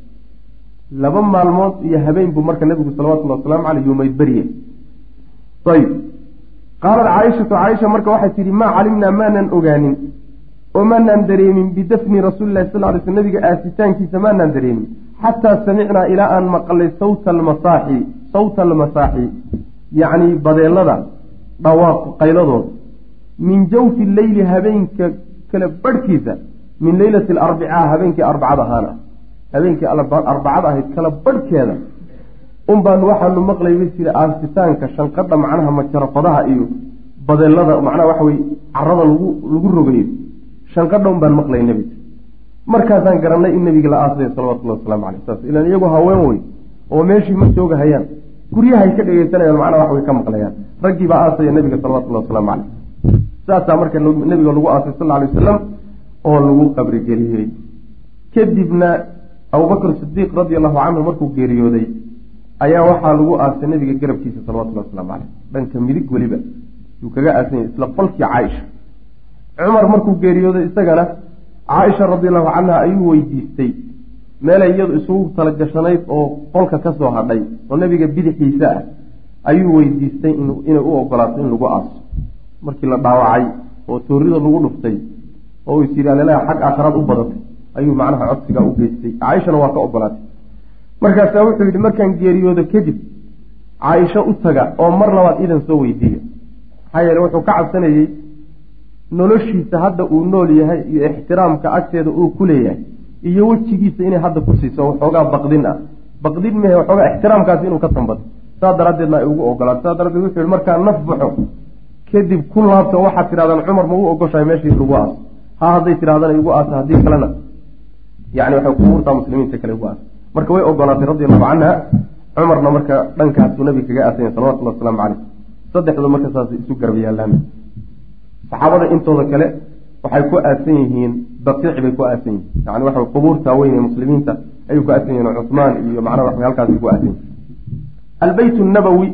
Laba maalmood iyo habeen buu marka nabigu salawatullahi wasalaamu caleyh yumayd beriye ayib qaalat caaishatu caaisha marka waxay tidhi maa calimnaa maanaan ogaanin oo maanaan dareemin bidafni rasuulilahi sal ly sl nabiga aasitaankiisa maanaan dareemin. Xataa samicnaa ilaa aan maqlay sawta almasaaxi sawta almasaaxi yacni badeelada dhawaaq qayladooda. Min jawfi leyli habeenka kala barhkiisa min leylati alarbicaa habeenkii arbacada ahaana habeenkii arbacada ahayd kala barhkeeda un baanu waxaanu maqlay bay jira aasitaanka shanqadha macnaha majarafadaha iyo badeelada macnaha waxa weye carada lagu lagu rogayo. Shanqadha un baan maqlay nebiga markaasaan garanay in nebiga la aasayo salawatullahi wasalaamu caleyh saas ilaan iyagu haween wey oo meeshii ma joogahayaan guryahay ka dhegeysanayaan macnaha wax way ka maqlayaan. Raggii baa aasaya nebiga salawatullahi wasalaamu caleyh saasaa marka nebiga lagu aasay sal lla alay wasalam oo lagu qabrigeliyey. Kadibna abubakr sidiiq radia allahu canhu markuu geeriyooday ayaa waxaa lagu aasay nabiga garabkiisa salawatullahi waslamu caleyh dhanka midig weliba yuu kaga aasan yahay isla qolkii caaisha. Cumar markuu geeriyooday isagana caaisha radi allahu canha ayuu weydiistay meelay iyadu isugu talagashanayd oo qolka ka soo hadhay oo nabiga bidixiisa ah ayuu weydiistay inay u ogolaato in lagu aaso. Markii la dhaawacay oo toorida lagu dhuftay oo is yidhi alelaha xag aakharaad u badatay. Ayuu macnaha codsigaa u geystay. Caaishana waa ka ogolaatay. Markaasaa wuxuu yidhi markaan geeriyoodo kadib caaisho u taga oo mar labaad idan soo weydiiya maxaa yeele wuxuu ka cabsanayey noloshiisa hadda uu nool yahay iyo ixtiraamka agteeda uu ku leeyahay iyo wejigiisa inay hadda ku siiso. Waxoogaa baqdin ah. Baqdin mehe waxoogaa ixtiraamkaasi inuu ka tambado saas daraaddeedna ay ugu ogolaato saas daradeed wuxuu yihi markaa naf baxo kadib ku laabta waxaad tidhahdaan cumar ma u ogoshahay meeshii lagu aaso ha hadday tidhahdana igu aasa haddii kalena. Yani waxay kuurtaa muslimiinta kale ugu aasa marka way ogolaatay radi allahu canha cumarna marka dhankaasuu nabiga kaga aasanya salawatullah wasalaamu caleyh saddexdu marka saas isu garab yaalaan saxaabada intooda kale waxay ku aasan yihiin baqiic bay ku aasan yihiin. Yani waxa qubuurta weyn ee muslimiinta ayay ku aasan yihiin cusmaan iyo macnaha wax halkaasi ku aasan yihiin albeyt nabowi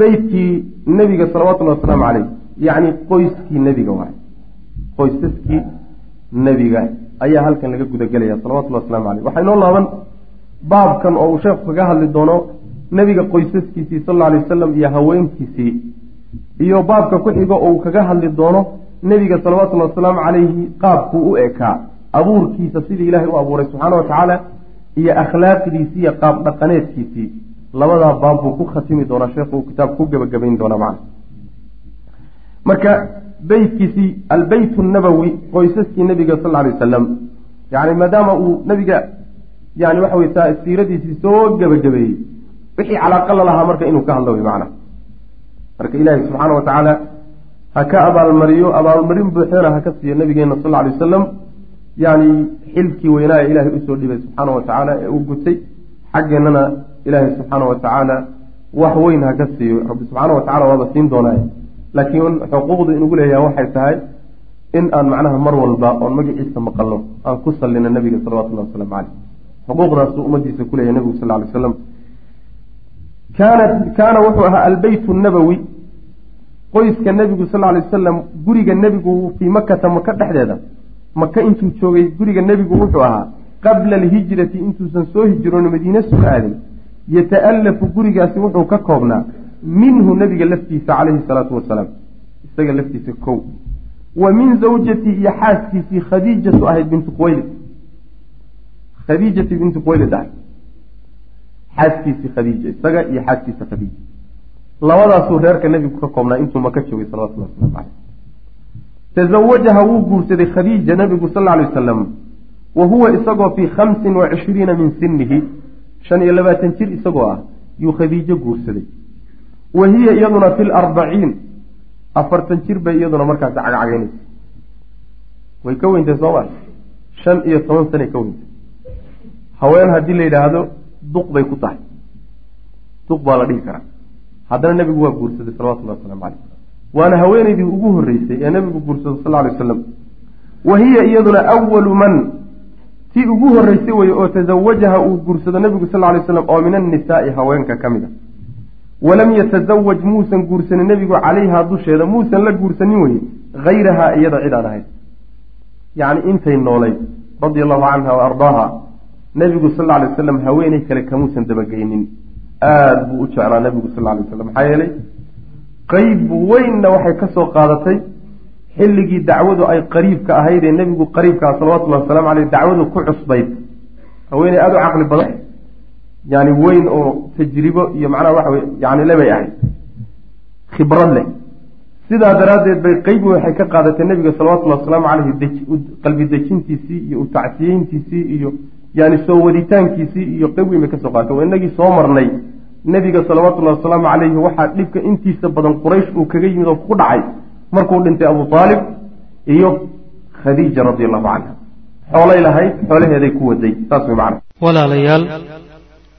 beytkii nebiga salawatullahi wasalaamu caleyh yacni qoyskii nebiga waay qoysaskii nebiga ayaa halkan laga gudagelaya salawatullahi waslamu caleyh waxay noo laaban baabkan oo uu sheekhu kaga hadli doono nebiga qoysaskiisii sal alla alay wasalam iyo haweenkiisii. Iyo baabka ku xigo oo uu kaga hadli doono nebiga salawatullahi wasalaamu calayhi qaabkuu u ekaa abuurkiisa sidii ilaahay u abuuray subxaana wa tacaala iyo akhlaaqdiisii iyo qaab dhaqaneedkiisii. Labadaa baab buu ku khatimi doonaa sheekhu uu kitaab ku gebagabayn doonaa macna marka beytkiisii albeyt nabowi qoysaskii nebiga sal alay wasalam yani maadaama uu nebiga yani waxa wey siiradiisii soo gebagabeeyey wixii calaaqa lalahaa marka inuu ka hadlo wey macna marka ilaahi subxaana wa tacaala ha ka abaalmariyo abaalmarin buuxdana ha ka siiyo nabigeena sal alay wasalam yani xilkii weynaa ee ilaahay u soo dhibay subxaana wa tacaala ee uu gutay xaggeennana ilaahay subxaana wa tacaala wax weyn ha ka siiyo. Rabbi subxaana wa tacala waaba siin doonaaye laakiin xuquuqdu inugu leeyahay waxay tahay in aan macnaha mar walba oon magaciisa maqalno aan ku sallino nabiga salawatullahi wasalaamu caleyh xuquuqdaasuu ummadiisa ku leeyahay nebigu sal ly slam kaanat kaana wuxuu ahaa albeyt nabowi qoyska nebigu sal lay wasalam guriga nebigu fii makata maka dhexdeeda. Maka intuu joogay guriga nebigu wuxuu ahaa qabla alhijrati intuusan soo hijroon madiine soo aadin yata'alafu gurigaasi wuxuu ka koobnaa minhu nebiga laftiisa calayhi salaatu wasalaam isaga laftiisa kow. Wa min zawjatii iyo xaaskiisii khadiijatu ahayd bintu quwaylid. Khadiijati bintu quwaylid ahayd. Xaaskiisii khadiija isaga iyo xaaskiisa khadiija. Labadaasuu reerka nebigu ka koobnaa intuu maka joogay salawatullah waslamu caleyh tazawajaha wuu guursaday khadiija nebigu sal alay wasalam wa huwa isagoo fii khamsin wa cishriina min sinihi shan iyo labaatan jir isagoo ah yuu khadiijo guursaday wa hiya iyaduna fi larbaciin afartan jir bay iyaduna markaasi cagcagaynaysa way ka weyntay sooma shan iyo toban sanay ka weyntay. Haween haddii la yidhaahdo duq bay ku tahay. Duq baa la dhihi karaa. Haddana nebigu waa guursaday salawatullahi waslamu caleyh waana haweeneydii ugu horreysay ee nebigu guursado sal alay wasalam wa hiya iyaduna awalu man? Tii ugu horreysay weye oo tazawajaha uu guursado nebigu sal lay slam oo min annisaa'i haweenka ka mid a walam yatasawaj muusan guursanin nebigu calayhaa dusheeda muusan la guursanin weye hayrahaa iyada cid aan ahayn. Yacni intay noolayd radia allahu canha wa ardaaha nebigu sal lla lay wasalam haweeney kale kamuusan dabageynin aada buu u jeclaa nebigu sal lay waslam maxaa yeelay qeyb weynna waxay ka soo qaadatay xilligii dacwadu ay qariibka ahayd ee nebigu qariibkaa salawatullahi wasalamu caleyh dacwadu ku cusbayd. Haweeney aada u caqli badan yani weyn oo tajribo iyo macnaha waxa wey yani lebay ahayd khibrad leh sidaa daraaddeed bay qeyb waxay ka qaadatay nebiga salawatullahi wasalaamu caleyhi qalbi dejintiisii iyo utacsiyeyntiisii iyo yani soo waditaankiisii iyo qeyb weyn bay ka soo qaadatay waa inagii soo marnay nebiga salawatullahi wasalaamu caleyhi waxaa dhibka intiisa badan quraysh uu kaga yimid oo ku dhacay markuu dhintay abu aalib iyo khadiija radi allahu canha xoolay lahayd xoolaheeday ku waday saas way macna walaalayaal